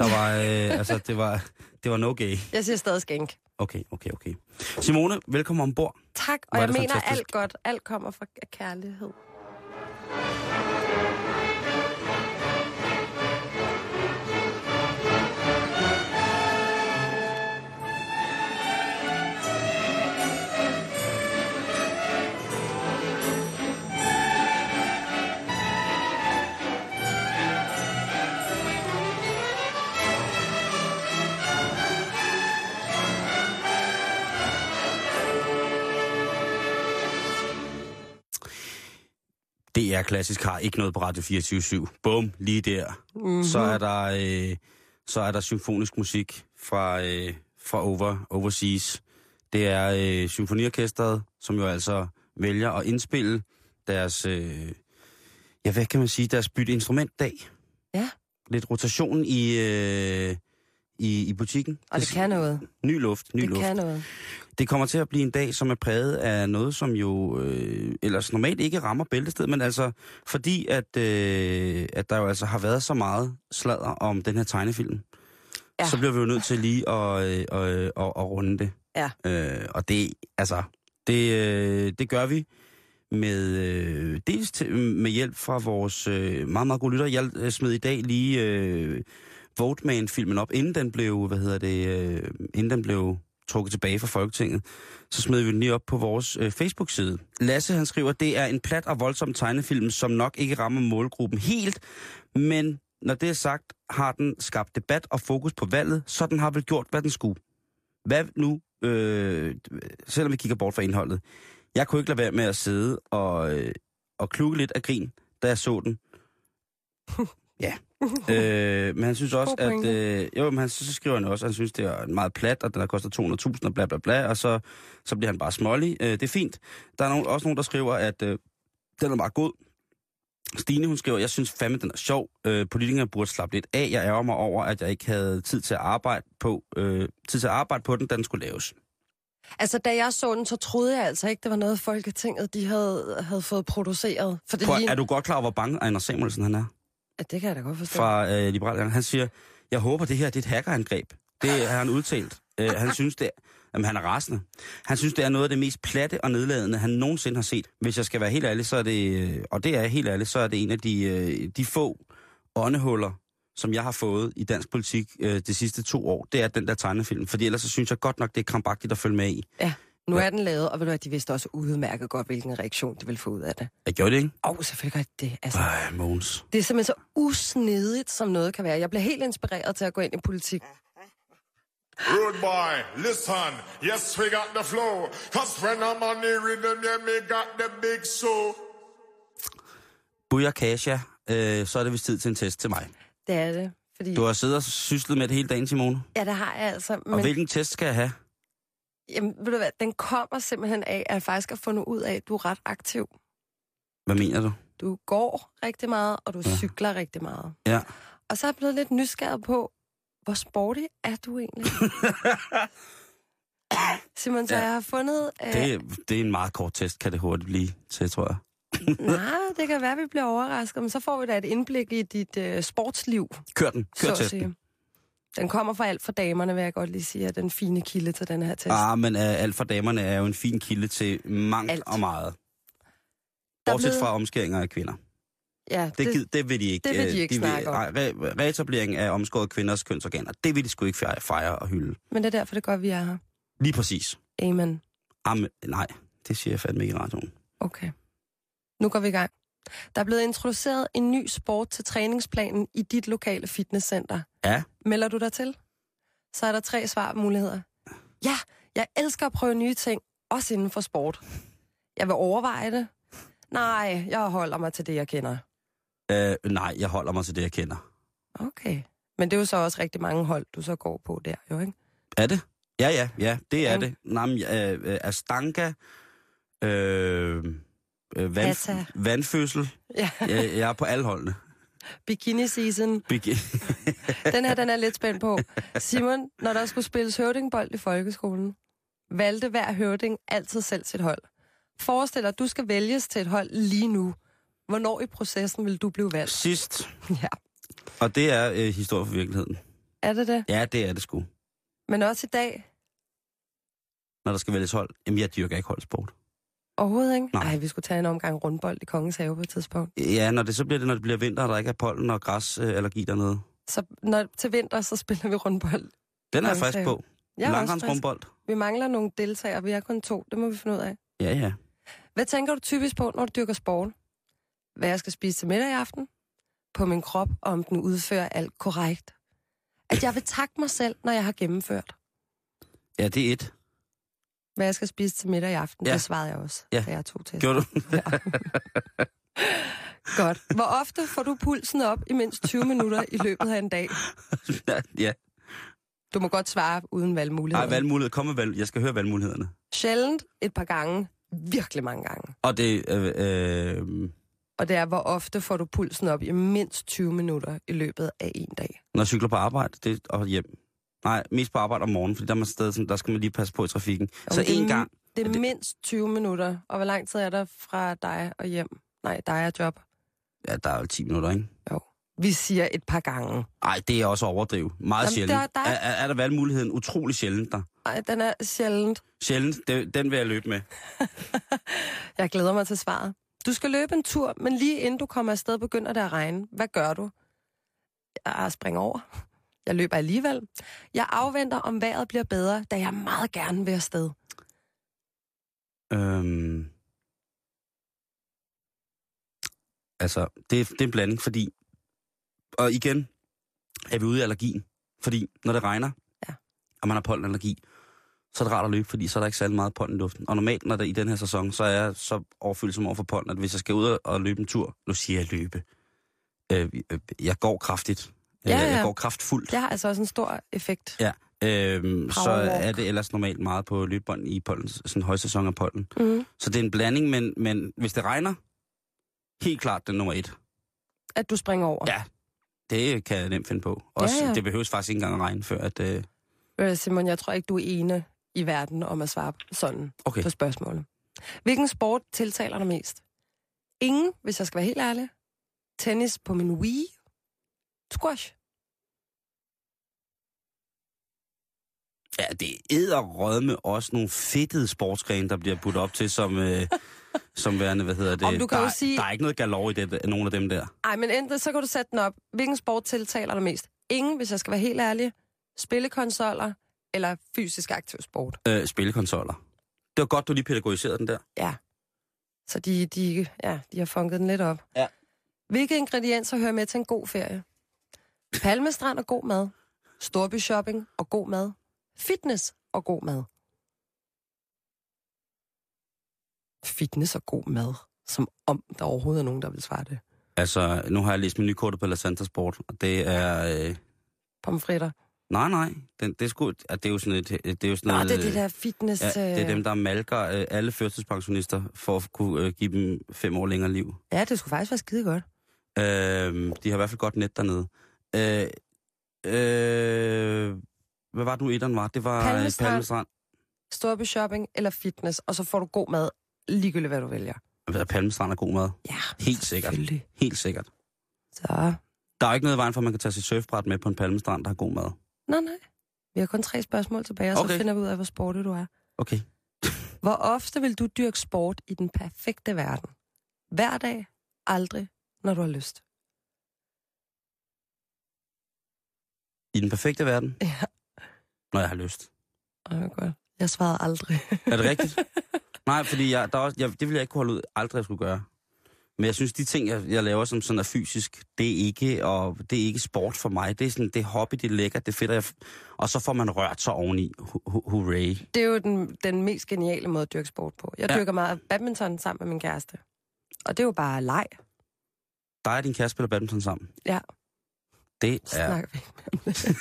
Der var... Øh, altså, det var, det var no gay. Jeg siger stadig skænk. Okay, okay, okay. Simone, velkommen ombord. Tak, og Hvor jeg mener alt godt. Alt kommer fra kærlighed. Det er klassisk har ikke noget på Radio 24 Bum, lige der. Mm-hmm. Så er der, øh, så er der symfonisk musik fra, øh, fra over, Overseas. Det er øh, symfoniorkestret, som jo altså vælger at indspille deres, øh, ja, hvad kan man sige, deres bytte instrumentdag. Ja. Lidt rotation i, øh, i, i butikken. Og det kan noget. Ny luft, ny Det luft. kan noget. Det kommer til at blive en dag, som er præget af noget, som jo øh, ellers normalt ikke rammer bæltested, men altså fordi, at, øh, at der jo altså har været så meget sladder om den her tegnefilm, ja. Så bliver vi jo nødt til lige at, øh, øh, at, at runde det. Ja. Øh, og det, altså, det, øh, det gør vi med øh, dels til, med hjælp fra vores øh, meget, meget gode lytter. Jeg øh, smed i dag lige øh, Voteman-filmen op, inden den blev, hvad hedder det, øh, inden den blev trukket tilbage fra Folketinget, så smed vi den lige op på vores øh, Facebook-side. Lasse han skriver, det er en plat og voldsom tegnefilm, som nok ikke rammer målgruppen helt, men når det er sagt, har den skabt debat og fokus på valget, så den har vel gjort, hvad den skulle. Hvad nu, øh, selvom vi kigger bort fra indholdet, jeg kunne ikke lade være med at sidde og, øh, og klukke lidt af grin, da jeg så den. Ja. Øh, men han synes også, at... Øh, jo, men han, så skriver han også, at han synes, det er meget plat, og den har kostet 200.000 og bla bla bla, og så, så bliver han bare smålig. Øh, det er fint. Der er nogen, også nogen, der skriver, at øh, den er meget god. Stine, hun skriver, jeg synes fandme, den er sjov. Øh, politikerne burde slappe lidt af. Jeg ærger mig over, at jeg ikke havde tid til at arbejde på, øh, tid til at arbejde på den, da den skulle laves. Altså, da jeg så den, så troede jeg altså ikke, det var noget, Folketinget de havde, havde fået produceret. For det, Prøv, lige... er du godt klar over, hvor bange Ejner Samuelsen han er? Ja, det kan jeg da godt forstå. fra øh, Liberal Alliance. Han siger, jeg håber, det her det er et hackerangreb. Det har han udtalt. Øh, han synes, det er, jamen, han er rasende. Han synes, det er noget af det mest platte og nedladende, han nogensinde har set. Hvis jeg skal være helt ærlig, så er det, øh, og det er jeg helt ærlig, så er det en af de, øh, de få åndehuller, som jeg har fået i dansk politik øh, de sidste to år. Det er den der tegnefilm. Fordi ellers så synes jeg godt nok, det er krampagtigt at følge med i. Ja, nu er den lavet, og ved du hvad, de vidste også udmærket godt, hvilken reaktion de ville få ud af det. Jeg gjorde det, ikke? Og selvfølgelig gør de det. Altså, Ej, Måns. det er simpelthen så usnedigt, som noget kan være. Jeg bliver helt inspireret til at gå ind i politik. Rude boy, listen. Yes, we got the flow. Cause when I'm on the rhythm, yeah, me got the big show. Buja Kasia, øh, så er det vist tid til en test til mig. Det er det. Fordi, Du har siddet og syslet med det hele dagen, Simone. Ja, det har jeg altså. Og Men hvilken test skal jeg have? Jamen, ved du hvad, den kommer simpelthen af, at jeg faktisk har fundet ud af, at du er ret aktiv. Hvad mener du? Du går rigtig meget, og du Ja. cykler rigtig meget. Ja. Og så er jeg blevet lidt nysgerrig på, hvor sporty er du egentlig? Simon, så Ja. jeg har fundet... Øh, Det, det er en meget kort test, kan det hurtigt blive til, tror jeg. Nej, det kan være, at vi bliver overrasket, men så får vi da et indblik i dit øh, sportsliv, Kør den. Kør testen. Den kommer fra alt for damerne, vil jeg godt lige sige, er den fine kilde til den her test. Ah, men uh, alt for damerne er jo en fin kilde til mangt Alt. og meget. Bortset blevet- fra omskæringer af kvinder. ja, Det, det, det vil de ikke. det vil de øh, ikke snakke om. re, reetablering af omskåret kvinders kønsorganer, det vil de sgu ikke fejre, og hylde. Men det er derfor, det godt, vi er her. Lige præcis. Amen. Amen, nej, det siger jeg fandme ikke i radioen. Okay. Nu går vi i gang. Der er blevet introduceret en ny sport til træningsplanen i dit lokale fitnesscenter. Ja. Melder du dig til? Så er der tre svarmuligheder. Ja, jeg elsker at prøve nye ting, også inden for sport. Jeg vil overveje det. Nej, jeg holder mig til det, jeg kender. Uh, nej, jeg holder mig til det, jeg kender. Okay. Men det er jo så også rigtig mange hold, du så går på der, jo ikke? Er det? Ja, ja, ja, det er Ja. det. Men, øh, øh, Astanka, øh, øh, vand, Atta. vandfødsel, Ja, jeg, jeg er på alle holdene. bikini season. Big- Den her, den er lidt spændt på. Simon, når der skulle spilles høvdingbold i folkeskolen, valgte hver høvding altid selv sit hold. Forestil dig, at du skal vælges til et hold lige nu. Hvornår i processen vil du blive valgt? Sidst, Ja. og det er øh, historie for virkeligheden. Er det det? Ja, det er det sgu. Men også i dag? Når der skal vælges hold. Jamen, jeg dyrker ikke holdsport. Overhovedet ikke? Nej. Nej, vi skulle tage en omgang rundbold i Kongens Have på et tidspunkt. Ja, når det så bliver det, når det bliver vinter, og der ikke er pollen og græsallergi dernede. Så når, til vinter, så spiller vi rundbold. Den er jeg frisk på. Jeg frisk. Langrendsrumbold. Vi mangler nogle deltagere, vi er kun to. Det må vi finde ud af. Ja, ja. Hvad tænker du typisk på, når du dyrker sport? Hvad jeg skal spise til middag i aften? På min krop, og om den udfører alt korrekt? At jeg vil takke mig selv, når jeg har gennemført. Ja, det er et. Hvad jeg skal spise til middag i aften, Ja. det svarede jeg også, Ja. da jeg tog til. Gjorde du? Godt. Hvor ofte får du pulsen op i mindst 20 minutter i løbet af en dag? ja. Du må godt svare uden valgmuligheder. Ej, valgmulighed. Kom med valg. Jeg skal høre valgmulighederne. Sjældent et par gange, virkelig mange gange. Og det, øh, øh, Og det er, hvor ofte får du pulsen op i mindst 20 minutter i løbet af en dag. når jeg cykler på arbejde det, og hjem. Nej, mest på arbejde om morgenen, fordi der, er man sådan, der skal man lige passe på i trafikken. Jo, så en gang, Det er det- mindst 20 minutter. Og hvor lang tid er der fra dig og hjem? Nej, dig og job. ja, der er jo 10 minutter, ikke? Vi siger et par gange. Nej, det er også overdrivet. Meget Jamen, sjældent. der- der Er, er- er, er der valgmuligheden utrolig sjældent der? Ej, den er sjældent. Sjældent, det, den vil jeg løbe med. Jeg glæder mig til svaret. Du skal løbe en tur, men lige inden du kommer afsted, begynder det at regne. Hvad gør du? Jeg springer over. Jeg løber alligevel. Jeg afventer, om vejret bliver bedre, da jeg meget gerne vil afsted. Øhm, altså, det, det er en blanding, fordi... Og igen er vi ude i allergien. Fordi når det regner, Ja. og man har pollenallergi, så er det rart at løbe, fordi så er der ikke særlig meget pollen i luften. Og normalt, når det i den her sæson, så er jeg så overfølsom over for pollen, at hvis jeg skal ud og løbe en tur, nu siger jeg løbe, øh, øh, jeg går kraftigt. Ja, ja. Jeg går kraftfuldt. Det har altså også en stor effekt. Ja. Øhm, så er det ellers normalt meget på løbebånd i pollen, sådan højsæson af pollen. Mm. Så det er en blanding, men, men hvis det regner, helt klart den nummer et. At du springer over. Ja. Det kan jeg nemt finde på. Også, Ja, ja. Det behøves faktisk ikke engang at regne, før at... Øh, Øh, Simon, jeg tror ikke, du er ene i verden om at svare sådan okay, på spørgsmålet. Hvilken sport tiltaler dig mest? Ingen, hvis jeg skal være helt ærlig. Tennis på min Wii. Squash. ja, det er med også nogle fedtede sportsgrene, der bliver budt op til som, øh, som værende, hvad hedder det? Om du kan der, jo sige- der er ikke noget galore i det, nogle af dem der. Ej, men enten så kan du sætte den op. Hvilken sport tiltaler dig mest? Ingen, hvis jeg skal være helt ærlig. Spillekonsoller eller fysisk aktiv sport. Øh, spillekonsoller. Det var godt, du lige pædagogiserede den der. Ja. Så de, de, ja, de har funket den lidt op. Ja. Hvilke ingredienser hører med til en god ferie? Palmestrand og god mad. Storby shopping og god mad. Fitness og god mad. Fitness og god mad. Som om der overhovedet er nogen, der vil svare det. Altså, nu har jeg læst menukortet på La Santa Sport, og det er... Øh, pomfritter. Nej, nej. Den, det, er sgu, det er jo sådan et... Det er jo sådan Nå, noget, det er det der fitness... Ja, det er dem, øh, der malker øh, alle førtidspensionister for at kunne øh, give dem fem år længere liv. Ja, det skulle faktisk være skide godt. Øh, de har i hvert fald godt net dernede. Øh, øh, hvad var det nu etteren var? Det var øh, Palmestrand. Palmestrand. Storby shopping eller fitness, og så får du god mad, ligegyldigt hvad du vælger. Palmestrand. Palmestrand er god mad. Ja, Helt sikkert. Helt sikkert. Så, Der er ikke noget i vejen for, at man kan tage sit surfbræt med på en palmestrand, der har god mad. nej, nej. Vi har kun tre spørgsmål tilbage, og så Okay. finder vi ud af, hvor sporty du er. Okay. Hvor ofte vil du dyrke sport i den perfekte verden? Hver dag? Aldrig, når du har lyst. I den perfekte verden? Ja. Når jeg har lyst. Det er godt. Jeg svarede aldrig. Er det rigtigt? Nej, fordi jeg, der er også, jeg, det ville jeg ikke kunne holde ud, aldrig at skulle gøre. Men jeg synes, de ting, jeg, jeg laver, som sådan er fysisk, det er ikke, og det er ikke sport for mig. Det er sådan, det er hobby, det er lækkert, det er fedt, og, jeg, og så får man rørt sig oveni. Hurray. Det er jo den, den mest geniale måde at dyrke sport på. Jeg Ja. dyrker meget badminton sammen med min kæreste. Og det er jo bare leg. Dig og din kæreste spiller badminton sammen. Ja. Det er... Snakker vi ikke mere om det.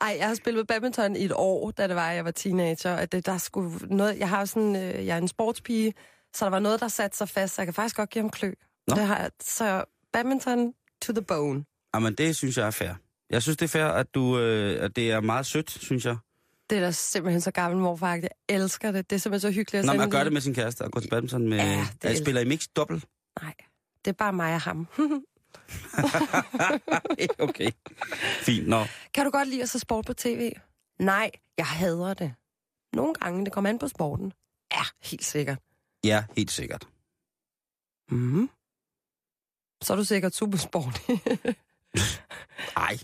Ej, jeg har spillet badminton i et år, da det var, jeg var teenager. At det, der skulle noget, jeg har sådan, øh, jeg er en sportspige, så der var noget, der satte sig fast, så jeg kan faktisk godt give ham klø. Nå. Det har jeg, så badminton to the bone. Jamen, det synes jeg er fair. Jeg synes, det er fair, at, du, øh, at det er meget sødt, synes jeg. Det er da simpelthen så gammel morfar. Jeg elsker det. Det er simpelthen så hyggeligt. at Når man gør det med sin kæreste og går til badminton med... Ja, det er- spiller I mix dobbelt? Nej, det er bare mig og ham. okay. Fint, nå. kan du godt lide at se sport på tv? Nej, jeg hader det. Nogle gange, det kommer an på sporten. Ja, helt sikkert. Ja, helt sikkert. Mm. Så er du sikkert supersport. Ej,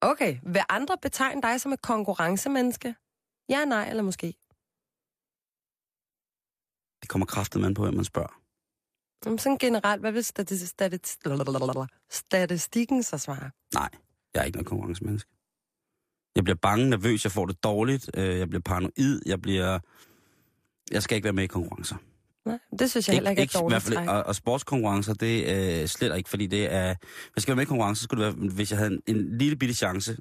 okay, vil andre betegne dig som et konkurrencemenneske? Ja, nej eller måske? det kommer kraftet man på, hvem man spørger. Jamen, Sådan generelt, hvad vil stati- stati- statistikken så svare? Nej, jeg er ikke noget konkurrencemenneske. Jeg bliver bange, nervøs, jeg får det dårligt, øh, jeg bliver paranoid, jeg bliver... Jeg skal ikke være med i konkurrencer. Nej, det synes jeg heller ikke, er i et hvert dårligt fald, og, og sportskonkurrencer, det er øh, slet ikke, fordi det er... Hvis jeg skal være med i konkurrencer, skulle det være, hvis jeg havde en, en lille bitte chance.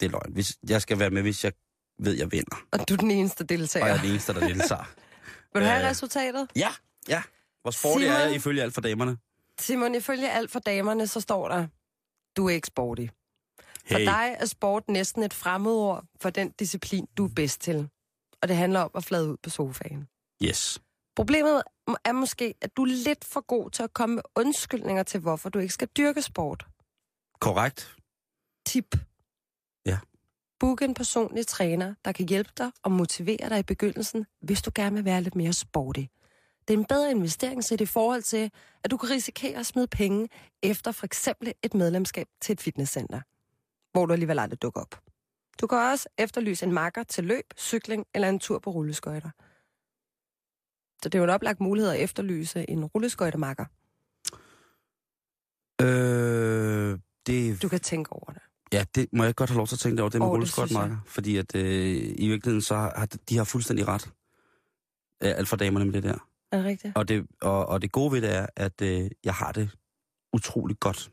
Det er løgn. Hvis, jeg skal være med, hvis jeg ved, jeg vinder. Og du er den eneste deltager. Og jeg er den eneste, der deltager. Vil du have Øh. resultatet? ja, ja. Hvor sporty er Simon? jeg ifølge alt for damerne? Simon, ifølge alt for damerne, så står der, du er ikke sporty. For Hey. dig er sport næsten et fremmedord for den disciplin, du er bedst til. Og det handler om at flade ud på sofaen. Yes. Problemet er måske, at du er lidt for god til at komme med undskyldninger til, hvorfor du ikke skal dyrke sport. Korrekt. Tip. Ja. Book en personlig træner, der kan hjælpe dig og motivere dig i begyndelsen, hvis du gerne vil være lidt mere sporty. Det er en bedre investering set i forhold til, at du kan risikere at smide penge efter for eksempel et medlemskab til et fitnesscenter, hvor du alligevel aldrig dukker op. Du kan også efterlyse en makker til løb, cykling eller en tur på rulleskøjter. Så det er jo en oplagt mulighed at efterlyse en rulleskøjtemakker. Øh, det, Du kan tænke over det. ja, det må jeg godt have lov til at tænke over, det med oh, rulleskøjtmarker. Fordi at øh, i virkeligheden, så har de har fuldstændig ret. Øh, alt for damerne med det der. Er det rigtigt? Og det, og, og det gode ved det er, at øh, jeg har det utroligt godt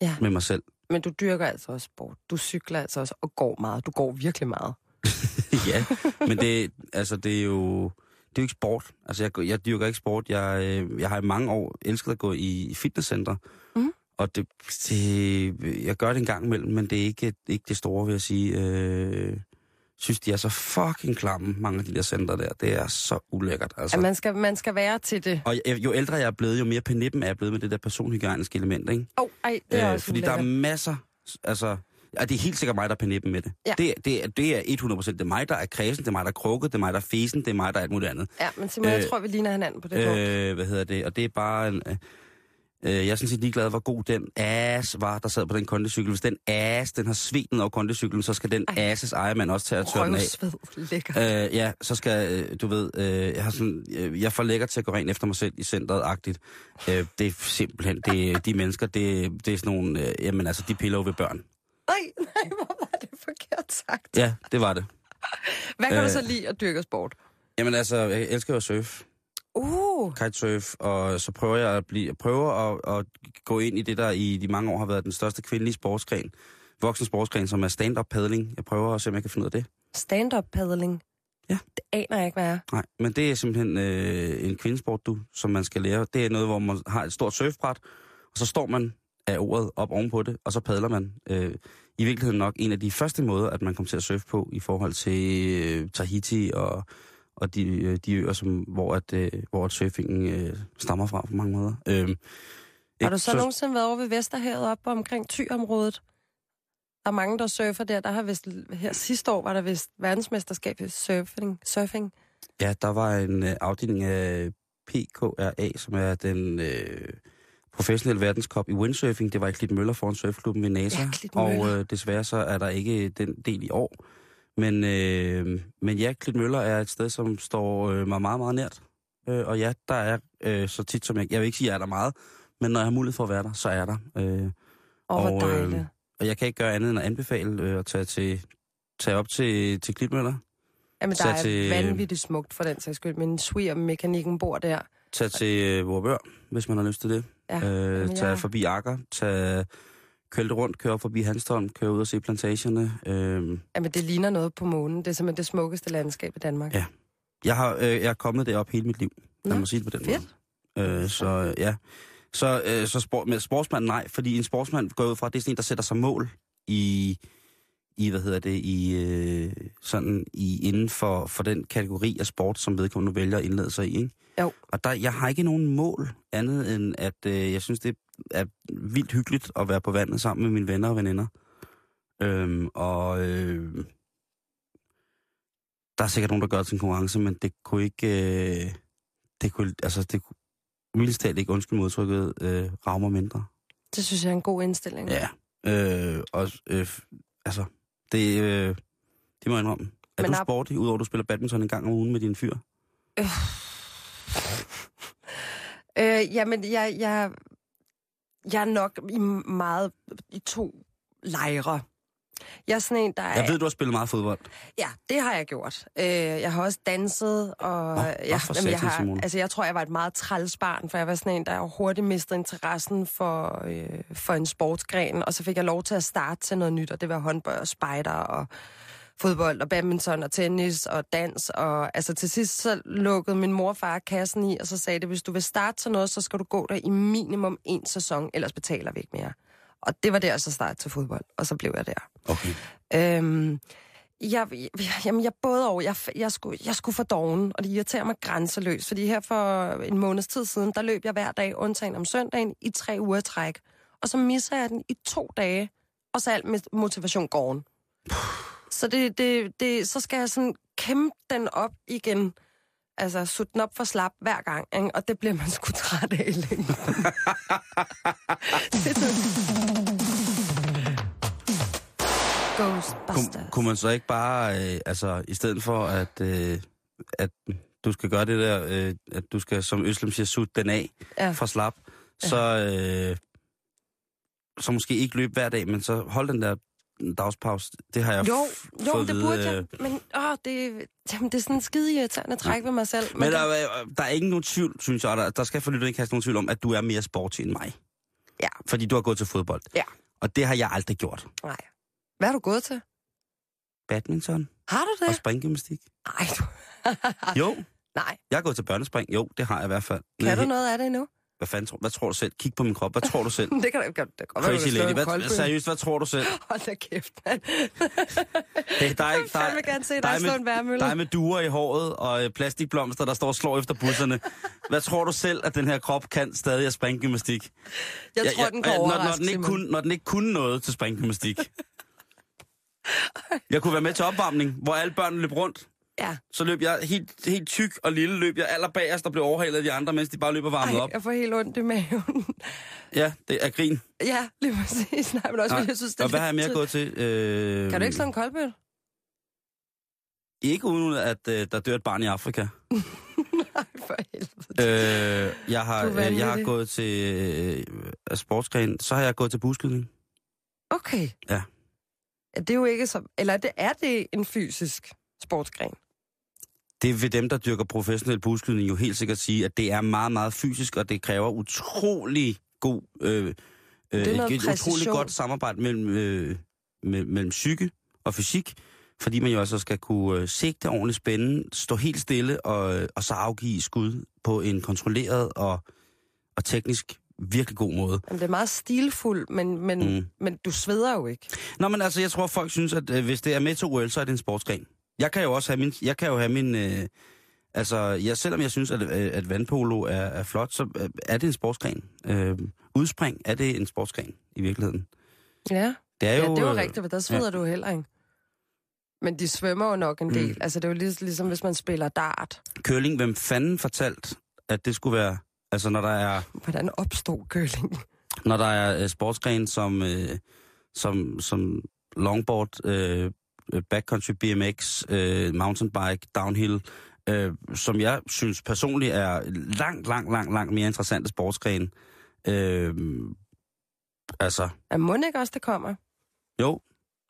Ja. med mig selv. Men du dyrker altså også sport. Du cykler altså også og går meget. Du går virkelig meget. ja, men det, altså, det er jo... Det er jo ikke sport. Altså, jeg, jeg dyrker ikke sport. Jeg, øh, jeg har i mange år elsket at gå i, i fitnesscenter. Mhm. Og det, det, jeg gør det en gang imellem, men det er ikke, ikke det store, vil jeg sige. Øh, synes, de er så fucking klamme, mange af de der center der. Det er så ulækkert, altså. Man skal, man skal være til det. Og jo- ældre jeg er blevet, jo mere penippen er jeg blevet med det der personhygiejniske element, ikke? Åh, oh, ej, det er Øh, også fordi der er ulækkert. masser, altså... Ja, det er helt sikkert mig, der er penippen med det. Ja. Det, det, er- det er 100%. Det er mig, der er kredsen, det er mig, der er krukket, det er mig, der er fesen, det er mig, der er alt muligt andet. Ja, men Simon, jeg Øh, tror, vi ligner hinanden på det punkt. Øh, hvad hedder det? Og det er bare en... Øh, øh, jeg er sådan set ligeglad, hvor god den ass var, der sad på den kondicykel. Hvis den ass, den har svedt ned over kondicyklen, så skal den Ej. asses ejermand også tage at tørre den af. Røvsved. Øh, ja, så skal, øh, du ved, øh, jeg har sådan, øh, jeg får lækker til at gå rent efter mig selv i centret-agtigt. Øh, det er simpelthen, det, de mennesker, det, det er sådan nogle, øh, jamen altså, de piller jo ved børn. Nej, nej, hvor var det forkert sagt. Ja, det var det. Hvad kan du øh, så lide at dyrke sport? Jamen altså, jeg elsker jo at surfe, Uh, kitesurf, og så prøver jeg at, blive, prøver at, at gå ind i det, der i de mange år har været den største kvindelige sportsgren. voksen sportsgren, som er stand-up paddling. Jeg prøver at se, om jeg kan finde ud af det. Stand-up paddling. Ja. Det aner jeg ikke, hvad er. Nej, men det er simpelthen øh, en kvindesport, du, som man skal lære. Det er noget, hvor man har et stort surfbræt, og så står man af ordet op ovenpå det, og så padler man. Øh, I virkeligheden nok en af de første måder, at man kommer til at surfe på i forhold til øh, Tahiti og, og de, øh, de øer, som, hvor, at, øh, hvor at surfingen øh, stammer fra på mange måder. Øh, Har du så, nogensinde været over ved Vesterhavet op omkring Thy-området? Der er mange, der surfer der. Der har vist, her sidste år var der vist verdensmesterskab i surfing. surfing. Ja, der var en øh, afdeling af PKRA, som er den øh, professionelle verdenskop i windsurfing. Det var i Klitmøller foran surfklubben ved NASA. Ja, og øh, desværre så er der ikke den del i år. Men, øh, men ja, Klitmøller er et sted, som står øh, mig meget, meget nært. Øh, og ja, der er øh, så tit som jeg... Jeg vil ikke sige, at jeg er der meget, men når jeg har mulighed for at være der, så er der. Øh, hvor Og, dejligt. øh, og jeg kan ikke gøre andet end at anbefale øh, at tage, til, tage op til, til Klitmøller. Jamen, der er til- vanvittigt smukt for den sags skyld. Men sviger-mekanikken bor der. Tag til øh, Vorbør, hvis man har lyst til det. Ja, øh, tag jeg- forbi Akker, tag lidt rundt, køre op forbi Hanstholm, køre ud og se plantagerne. Øh, Jamen, det ligner noget på månen. Det er simpelthen det smukkeste landskab i Danmark. Ja. jeg, har, øh, jeg er kommet derop hele mit liv, Nå, mig sige det på den fedt. måde. Øh, så øh, ja, så, øh, så sport, med sportsmand nej, fordi en sportsmand går ud fra, at det er sådan en, der sætter sig mål i, i hvad hedder det, i øh, sådan i inden for, for den kategori af sport, som vedkommende vælger at indlede sig i, ikke? Jo. Og der, jeg har ikke nogen mål andet end, at øh, jeg synes, det er vildt hyggeligt at være på vandet sammen med mine venner og veninder. Øhm, og øh, der er sikkert nogen, der gør det til en konkurrence, men det kunne ikke, øh, det kunne, altså det kunne, mildest ikke, undskyld modtrykket, øh, mig mindre. Det synes jeg er en god indstilling. Ja. Øh, og, øh, altså, det, øh, det må jeg indrømme. Er Men du sporty, udover at du spiller badminton en gang om ugen med din fyr? Øh, jamen, jeg, jeg, jeg er nok i meget i to lejre. Jeg er sådan en, der er... Jeg ved, du har spillet meget fodbold. Ja, det har jeg gjort. Øh, jeg har også danset, og Nå, jeg, jamen, jeg, har, altså, jeg tror, jeg var et meget træls barn, for jeg var sådan en, der hurtigt mistede interessen for, øh, for en sportsgren, og så fik jeg lov til at starte til noget nyt, og det var håndbold og spejder og fodbold og badminton og tennis og dans, og altså til sidst så lukkede min mor og far kassen i, og så sagde det, hvis du vil starte til noget, så skal du gå der i minimum en sæson, ellers betaler vi ikke mere. Og det var der, så starte til fodbold, og så blev jeg der. Okay. Øhm, jeg, jeg, jamen, jeg både over. Jeg, jeg, skulle, jeg skulle for doven, og det irriterer mig grænseløst, fordi her for en måneds tid siden, der løb jeg hver dag, undtagen om søndagen, i tre uger træk. Og så misser jeg den i to dage, og så alt med motivation gården. Så, det, det, det, så skal jeg sådan kæmpe den op igen. Altså, sutte den op for slap hver gang, ikke? og det bliver man sgu træt af i længden. Er Ghostbusters. Kun, kunne man så ikke bare, øh, altså i stedet for at, øh, at du skal gøre det der, øh, at du skal, som Øslem siger, sutte den af Ja. fra slap, så, øh, så måske ikke løbe hver dag, men så hold den der dagspause. Det har jeg Jo, jo, fået det burde vide, jeg. øh, Men åh, det, jamen, det er sådan en skide irriterende træk ved mig selv. Men det- der, er- der er ikke nogen tvivl, synes jeg, der, der skal for lytterne ikke have nogen tvivl om, at du er mere sporty end mig. Ja. Fordi du har gået til fodbold. Ja. Og det har jeg aldrig gjort. Nej. Hvad har du gået til? Badminton Har du og det? springgymnastik. Nej, du... Jo, Nej. jeg har gået til børnespring. Jo, det har jeg i hvert fald. Kan du noget af det endnu? Hvad fanden tror, hvad tror du selv? Kig på min krop. Hvad tror du selv? Det kan. Det kan godt være, Crazy kan lady. Hvad, seriøst, hvad tror du selv? Hold da kæft, mand. Hey, der er ikke, der, Jeg vil gerne se dig slå en med, værmølle. der er med duer i håret og øh, plastikblomster, der står og slår efter busserne. Hvad tror du selv, at den her krop kan stadig af springgymnastik? Jeg Ja, tror, ja, den ja, når, når, den ikke kunne, når den ikke kunne noget til springgymnastik. Jeg kunne være med til opvarmning, hvor alle børnene løb rundt. Ja. Så løb jeg helt, helt tyk og lille, løb jeg allerbagerst og blev overhalet af de andre, mens de bare løb og varmede Ej, op. jeg får helt ondt i maven. Ja, det er grin. ja, lige præcis. Nej, men også, fordi jeg synes, det er og hvad har jeg mere lidt- gået til? Øh, Kan du ikke slå en koldbøtte? Ikke uden at øh, der dør et barn i Afrika. Nej, for helvede. Øh, jeg, har, øh, jeg har gået til øh, sportsgren, så har jeg gået til buskydning. Okay. Ja. Det er jo ikke så... Eller det, er det en fysisk sportsgren? Det vil dem, der dyrker professionel buskydning, jo helt sikkert sige, at det er meget, meget fysisk, og det kræver utrolig god... Øh, øh, Det er noget et utrolig godt samarbejde mellem, øh, med, mellem psyke og fysik, fordi man jo altså skal kunne øh, sigte ordentligt spændende, stå helt stille og, øh, og så afgive skud på en kontrolleret og, og teknisk virkelig god måde. Jamen, det er meget stilfuldt, men, men, mm. men du sveder jo ikke. Nå, men altså, jeg tror, folk synes, at øh, hvis det er med til OL, så er det en sportsgren. Jeg kan jo også have min... Jeg kan jo have min øh, altså, jeg, selvom jeg synes, at, øh, at vandpolo er, er flot, så øh, er det en sportsgren. Øh, udspring er det en sportsgren i virkeligheden. Ja, Det er ja jo... det er jo øh, rigtigt, men der sveder ja. du heller ikke. Men de svømmer jo nok en del. Mm. Altså, det er jo lig- ligesom, hvis man spiller dart. Curling, hvem fanden fortalt, at det skulle være... Altså, når der er, Hvordan opstod curling? når der er øh, sportsgren som, øh, som, som longboard, øh, backcountry BMX, øh, mountainbike, downhill, øh, som jeg synes personligt er langt, langt, langt, langt mere interessante sportsgren. Øh, altså, Er må ikke også, det kommer? jo,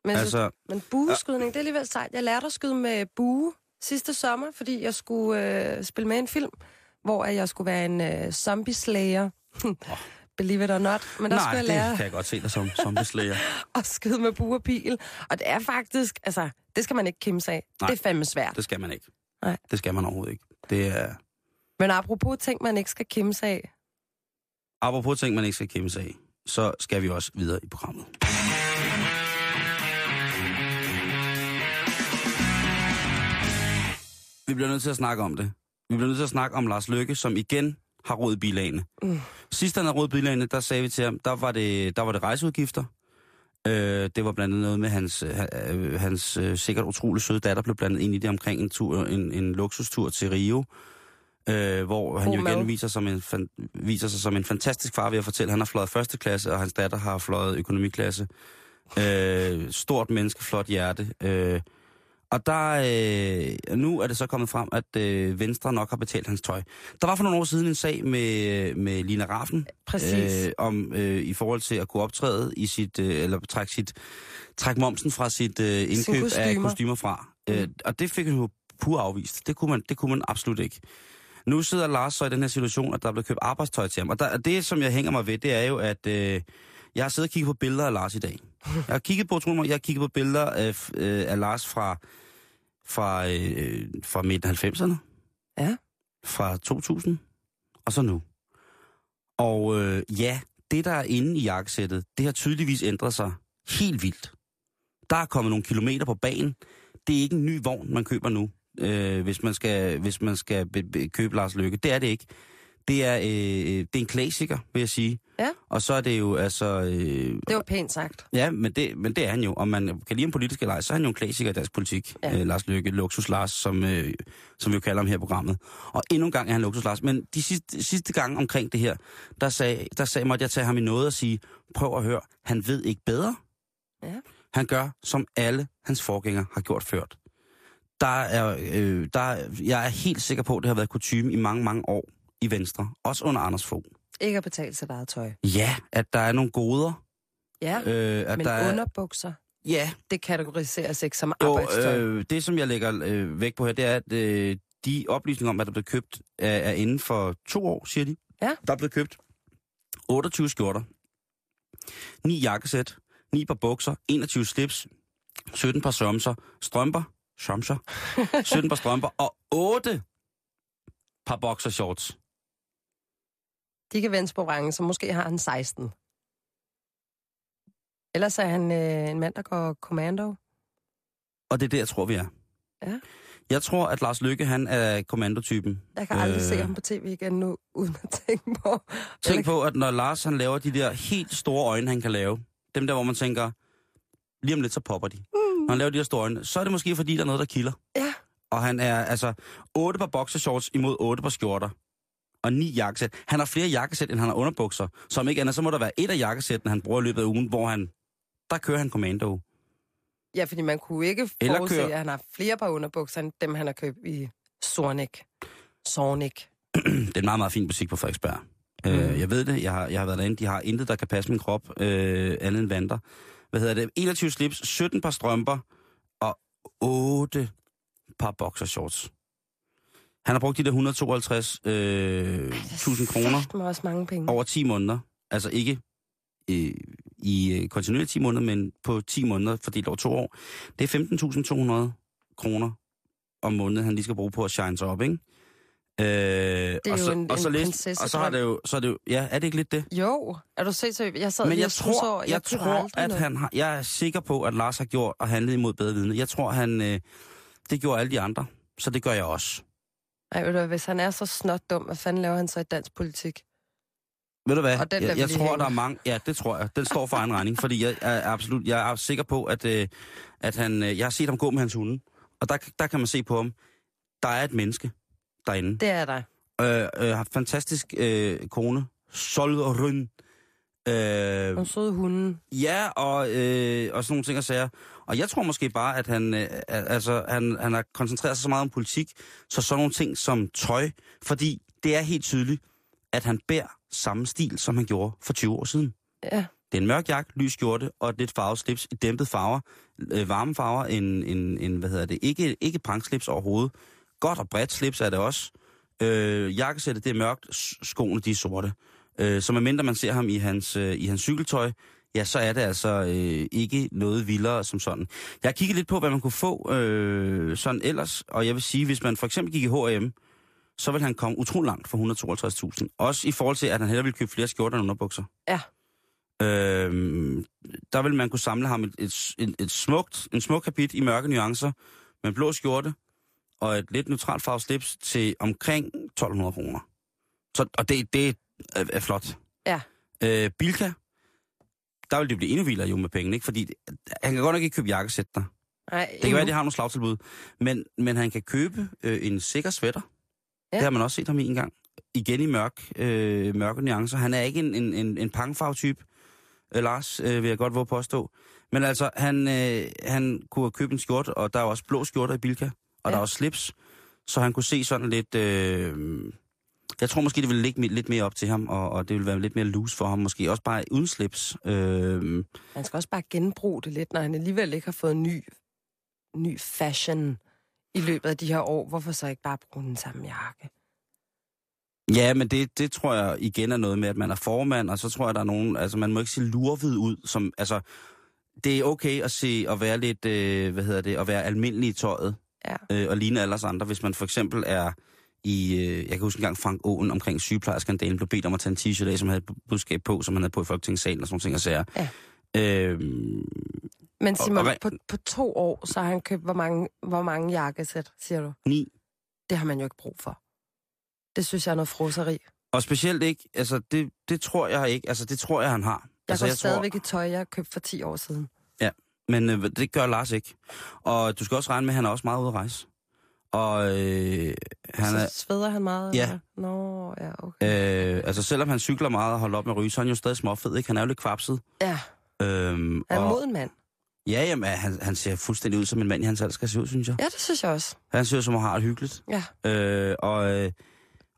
Men, altså... altså, men bueskydning, det er alligevel sejt. Jeg lærte at skyde med bue sidste sommer, fordi jeg skulle øh, spille med en film, hvor jeg skulle være en øh, zombie slayer. Believe it or not. Men der nej, skulle jeg det lære kan jeg godt se dig som zombieslayer. at skyde med bue og pil. Og det er faktisk, altså, det skal man ikke kimse af. Nej. Det er fandme svært. Det skal man ikke. Nej. Det skal man overhovedet ikke. Det er... Men apropos ting, man ikke skal kimse af. Apropos ting, man ikke skal kæmpe sig af, så skal vi også videre i programmet. Vi bliver nødt til at snakke om det. Vi bliver nødt til at snakke om Lars Løkke, som igen har råd bilagene. Mm. Sidst han havde råd bilagene, der sagde vi til ham, der var det, der var det rejseudgifter. Øh, det var blandt andet noget med hans, øh, hans øh, sikkert utrolig søde datter blev blandet ind i det omkring en, tur, en, en luksustur til Rio. Øh, hvor han God jo igen mad. viser, som en, fan, viser sig som en fantastisk far ved at fortælle, at han har fløjet første klasse, og hans datter har fløjet økonomiklasse. Øh, stort menneske, flot hjerte. Øh, og der, øh, nu er det så kommet frem, at øh, Venstre nok har betalt hans tøj. Der var for nogle år siden en sag med, med Lina Raffen, Præcis. øh, om øh, i forhold til at kunne optræde i sit, øh, eller trække, sit, trække momsen fra sit øh, indkøb af kostumer. kostymer fra. Mm. Øh, og det fik han jo pur afvist. Det kunne, man, det kunne man absolut ikke. Nu sidder Lars så i den her situation, at der er blevet købt arbejdstøj til ham. Og der, det, som jeg hænger mig ved, det er jo, at øh, jeg har siddet og kigget på billeder af Lars i dag. Jeg har kigget på, tror mig, jeg har kigget på billeder af, øh, af Lars fra, fra, øh, fra midten af 90'erne. Ja. Fra 2000. Og så nu. Og øh, ja, det der er inde i jakkesættet, det har tydeligvis ændret sig helt vildt. Der er kommet nogle kilometer på banen. Det er ikke en ny vogn, man køber nu, øh, hvis man skal, hvis man skal be, be, købe Lars Lykke. Det er det ikke. Det er, øh, det er en klassiker, vil jeg sige. Ja. Og så er det jo altså... Øh, Det var pænt sagt. Ja, men det, men det er han jo. Om man kan lide en politisk eller ej, så er han jo en klassiker i dansk politik. Ja. Øh, Lars Løkke, Luksus Lars, som, øh, som vi jo kalder ham her i programmet. Og endnu en gang er han Luksus Lars. Men de sidste, sidste gang omkring det her, der sagde, der sagde måtte jeg tage ham i noget og sige, prøv at høre, han ved ikke bedre. Ja. Han gør, som alle hans forgængere har gjort ført. Der er, øh, der, er- jeg er helt sikker på, at det har været kutume i mange, mange år i Venstre. Også under Anders Fogh. Ikke at betale sit eget tøj. Ja, at der er nogle goder. Ja, Øh, at men der er, underbukser, Ja, det kategoriseres ikke som arbejdstøj. øh, det som jeg lægger øh, væk på her, det er, at øh, de oplysninger om, hvad der blev købt, er, er inden for to år, siger de. Ja. Der er blevet købt 28 skjorter, 9 jakkesæt, 9 par bukser, 21 slips, 17 par sømser, strømper, sømser, 17 par strømper og 8 par boxershorts. De kan vende på orange, så måske har han 16. Ellers er han øh, en mand, der går kommando. Og det er det, jeg tror, vi er. Ja. Jeg tror, at Lars Lykke, han er kommandotypen. Jeg kan aldrig Øh. se ham på tv igen nu, uden at tænke på... Tænk på, at når Lars han laver de der helt store øjne, han kan lave, dem der, hvor man tænker, lige om lidt, så popper de. Mm. Når han laver de der store øjne, så er det måske, fordi der er noget, der kilder. Ja, Og han er altså otte par boxershorts imod otte par skjorter. Og ni jakkesæt. Han har flere jakkesæt, end han har underbukser. Så om ikke andet, så må der være et af jakkesættene, han bruger i løbet af ugen, hvor han... Der kører han kommando. ja fordi man kunne ikke forudse, kører- at han har flere par underbukser, end dem, han har købt i Sornik. Sornik. Det er en meget, meget fin butik på Frederiksberg. Mm. Øh, jeg ved det, jeg har, jeg har været derinde. De har intet, der kan passe min krop, øh, andet end vanter. Hvad hedder det? 21 slips, 17 par strømper og 8 par boxershorts. Han har brugt de der 152 øh, 1000 kroner også mange penge. over 10 måneder. Altså ikke øh, i øh, kontinuerligt 10 måneder, men på 10 måneder fordelt over to år. Det er 15.200 kroner om måneden, han lige skal bruge på at shine sig op, ikke? Øh, det er og jo så, en- og så en prinsessedrøm. Og så har det jo, så er det jo, ja, er det ikke lidt det? Jo, er du så? Jeg sad Men jeg tror, over, jeg, jeg tror at noget. han har, jeg er sikker på, at Lars har gjort og handlet imod bedre vidne. Jeg tror, han, øh, det gjorde alle de andre, så det gør jeg også. Ej, ved du, hvis han er så snot dum, hvad fanden laver han så i dansk politik? Ved du hvad? Og den jeg jeg tror, hænge. der er mange... Ja, det tror jeg. Den står for egen regning, fordi jeg er absolut... Jeg er sikker på, at, øh, at han... Øh, jeg har set ham gå med hans hunde, og der, der kan man se på ham. Der er et menneske derinde. Det er der. Øh, øh, har fantastisk øh, kone. Solrøn. Øh, Nogle søde hunde. Ja, og, øh, og sådan nogle ting og sager. Og jeg tror måske bare, at han, øh, altså, han, han har koncentreret sig så meget om politik, så sådan nogle ting som tøj, fordi det er helt tydeligt, at han bærer samme stil, som han gjorde for 20 år siden. Ja. Det er en mørk jakke, lys skjorte og et lidt farvet slips i dæmpet farver, øh, varme farver, en, en, en, hvad hedder det, ikke, ikke prankslips overhovedet. Godt og bredt slips er det også. Øh, jakkesættet det er mørkt, skoene de er sorte. Øh, så medmindre man ser ham i hans, øh, i hans cykeltøj, ja, så er det altså øh, ikke noget vildere som sådan. Jeg har kigget lidt på, hvad man kunne få øh, sådan ellers, og jeg vil sige, hvis man for eksempel gik i H&M, så vil han komme utrolig langt for 152.000. Også i forhold til, at han hellere vil købe flere skjorter end underbukser. Ja. Øhm, der vil man kunne samle ham et, et, et, et smukt, en smuk kapit i mørke nuancer, med en blå skjorte og et lidt neutralt farvet slips til omkring 1200 kroner. Så, og det, det er, er flot. Ja. Øh, Bilka, der vil det blive endnu vildere jo med pengene, ikke? Fordi det- han kan godt nok ikke købe jakkesæt der. Nej, Det kan være, at de har nogle slagtilbud. Men, men han kan købe øh, en sikker sweater. Ja. Det har man også set ham i en gang. Igen i mørk, øh, mørke nuancer. Han er ikke en, en, en, en pangfarve-type, øh, Lars, øh, vil jeg godt våge påstå. Men altså, han, øh, han kunne købe en skjorte, og der er også blå skjorter i Bilka, og ja. der er også slips. Så han kunne se sådan lidt... Øh, jeg tror måske, det ville ligge lidt mere op til ham, og, og det ville være lidt mere loose for ham måske. Også bare uden slips. Øh, Han skal også bare genbruge det lidt, når han alligevel ikke har fået ny, ny fashion i løbet af de her år. Hvorfor så ikke bare bruge den samme jakke? Ja, men det, det tror jeg igen er noget med, at man er formand, og så tror jeg, der er nogen... Altså, man må ikke se lurvid ud, som... Altså, det er okay at se og være lidt, øh, hvad hedder det, at være almindelig i tøjet, Ja. øh, og ligne alle os andre. Hvis man for eksempel er i... Øh, jeg kan huske en gang Frank Åen omkring sygeplejerskandalen blev bedt om at tage en t-shirt af, som havde budskab på, som han havde på i Folketingssalen og sådan ting og sager. Ja. Øhm, Men Og- Simon, og hvad- på, på to år, så har han købt hvor mange, hvor mange jakkesæt, siger du? ni. Det har man jo ikke brug for. Det synes jeg er noget froseri. Og specielt ikke, altså det, det tror jeg ikke, altså det tror jeg, han har. Jeg altså, går stadigvæk i tøj, jeg købte for 10 år siden. Men øh, det gør Lars ikke. Og du skal også regne med, at han er også meget ude at rejse. Og øh, han så er, sveder han meget? Ja. eller? Nå, ja, okay. øh, altså selvom han cykler meget og holder op med at ryge, så er han jo stadig småfed, ikke? Han er jo lidt kvapset. Ja, Øhm, han er og, moden mand. Ja, jamen, han, han ser fuldstændig ud som en mand i hans alder skal se ud, synes jeg. Ja, det synes jeg også. Han ser ud som, at han har det hyggeligt. Ja. Øh, og, øh,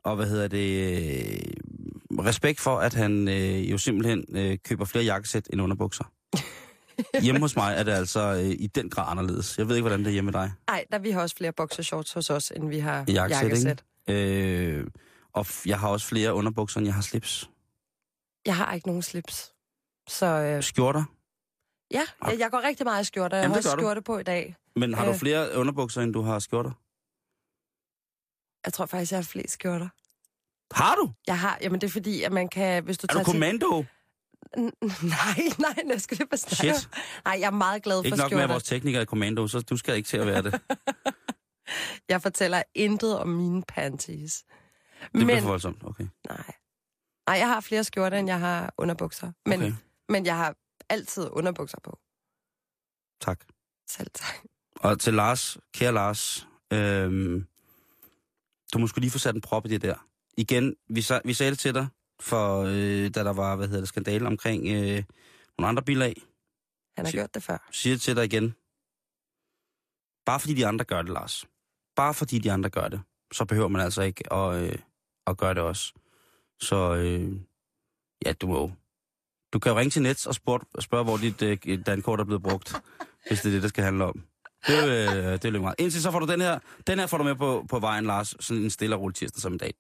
og hvad hedder det? Øh, respekt for, at han øh, jo simpelthen øh, køber flere jakkesæt end underbukser. Hjemme hos mig er det altså øh, i den grad anderledes. Jeg ved ikke, hvordan det er hjemme med dig. Ej, der vi har også flere boxershorts hos os, end vi har Jakkesæt, jakkesæt. Øh, og jeg har også flere underbukser, end jeg har slips. Jeg har ikke nogen slips. Så øh, Skjorter. ja, jeg, jeg går rigtig meget i skjorter. Jeg Jamen, har også du. skjorte på i dag. Men har du Øh. flere underbukser, end du har skjorter? Jeg tror faktisk, jeg har flest skjorter. Har du? Jeg har, jamen det er fordi, at man kan, hvis du Er du tager til... kommando? N- Nej, nej, jeg skal lige snakke. Shit. Nej, jeg er meget glad for Ikke nok med, skjorter. at vores tekniker er kommando, så du skal ikke til at være det. Det Jeg fortæller intet om mine panties. Men... Men, bliver for voldsomt. Okay. nej. Nej, jeg har flere skjorter, end jeg har underbukser. Men, okay. men jeg har altid underbukser på. Tak. Selv tak. Og til Lars, kære Lars, øhm, du må sgu lige få sat en prop i det der. Igen, vi, sa- vi sagde det til dig, for øh, da der var, hvad hedder det, skandale omkring øh, nogle andre bilag. Han har Sig- gjort det før. Siger til dig igen. Bare fordi de andre gør det, Lars. Bare fordi de andre gør det, så behøver man altså ikke at, øh, at gøre det også. Så øh, ja, du må Du kan jo ringe til Nets og spørge, spørge hvor dit øh, dankort er blevet brugt, hvis det er det, der skal handle om. Det er, øh, det er lidt meget. Indtil så får du den her, den her får du med på, på vejen, Lars, sådan en stille og rolig tirsdag som i dag.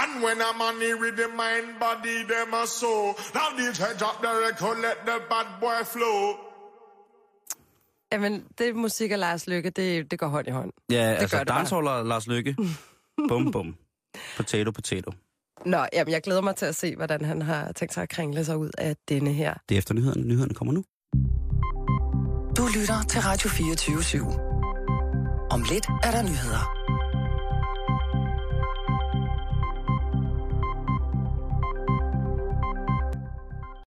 And when a man with the mind, body, them a soul. Now DJ drop the record, let the bad boy flow. Jamen, det musik af Lars Lykke, det, det går hånd i hånd. Ja, altså det bare. dancehall og Lars Lykke. bum, bum. Potato, potato. Nå, jamen, jeg glæder mig til at se, hvordan han har tænkt sig at kringle sig ud af denne her. Det er efter nyhederne. Nyhederne kommer nu. Du lytter til Radio 24 /7. Om lidt er der nyheder.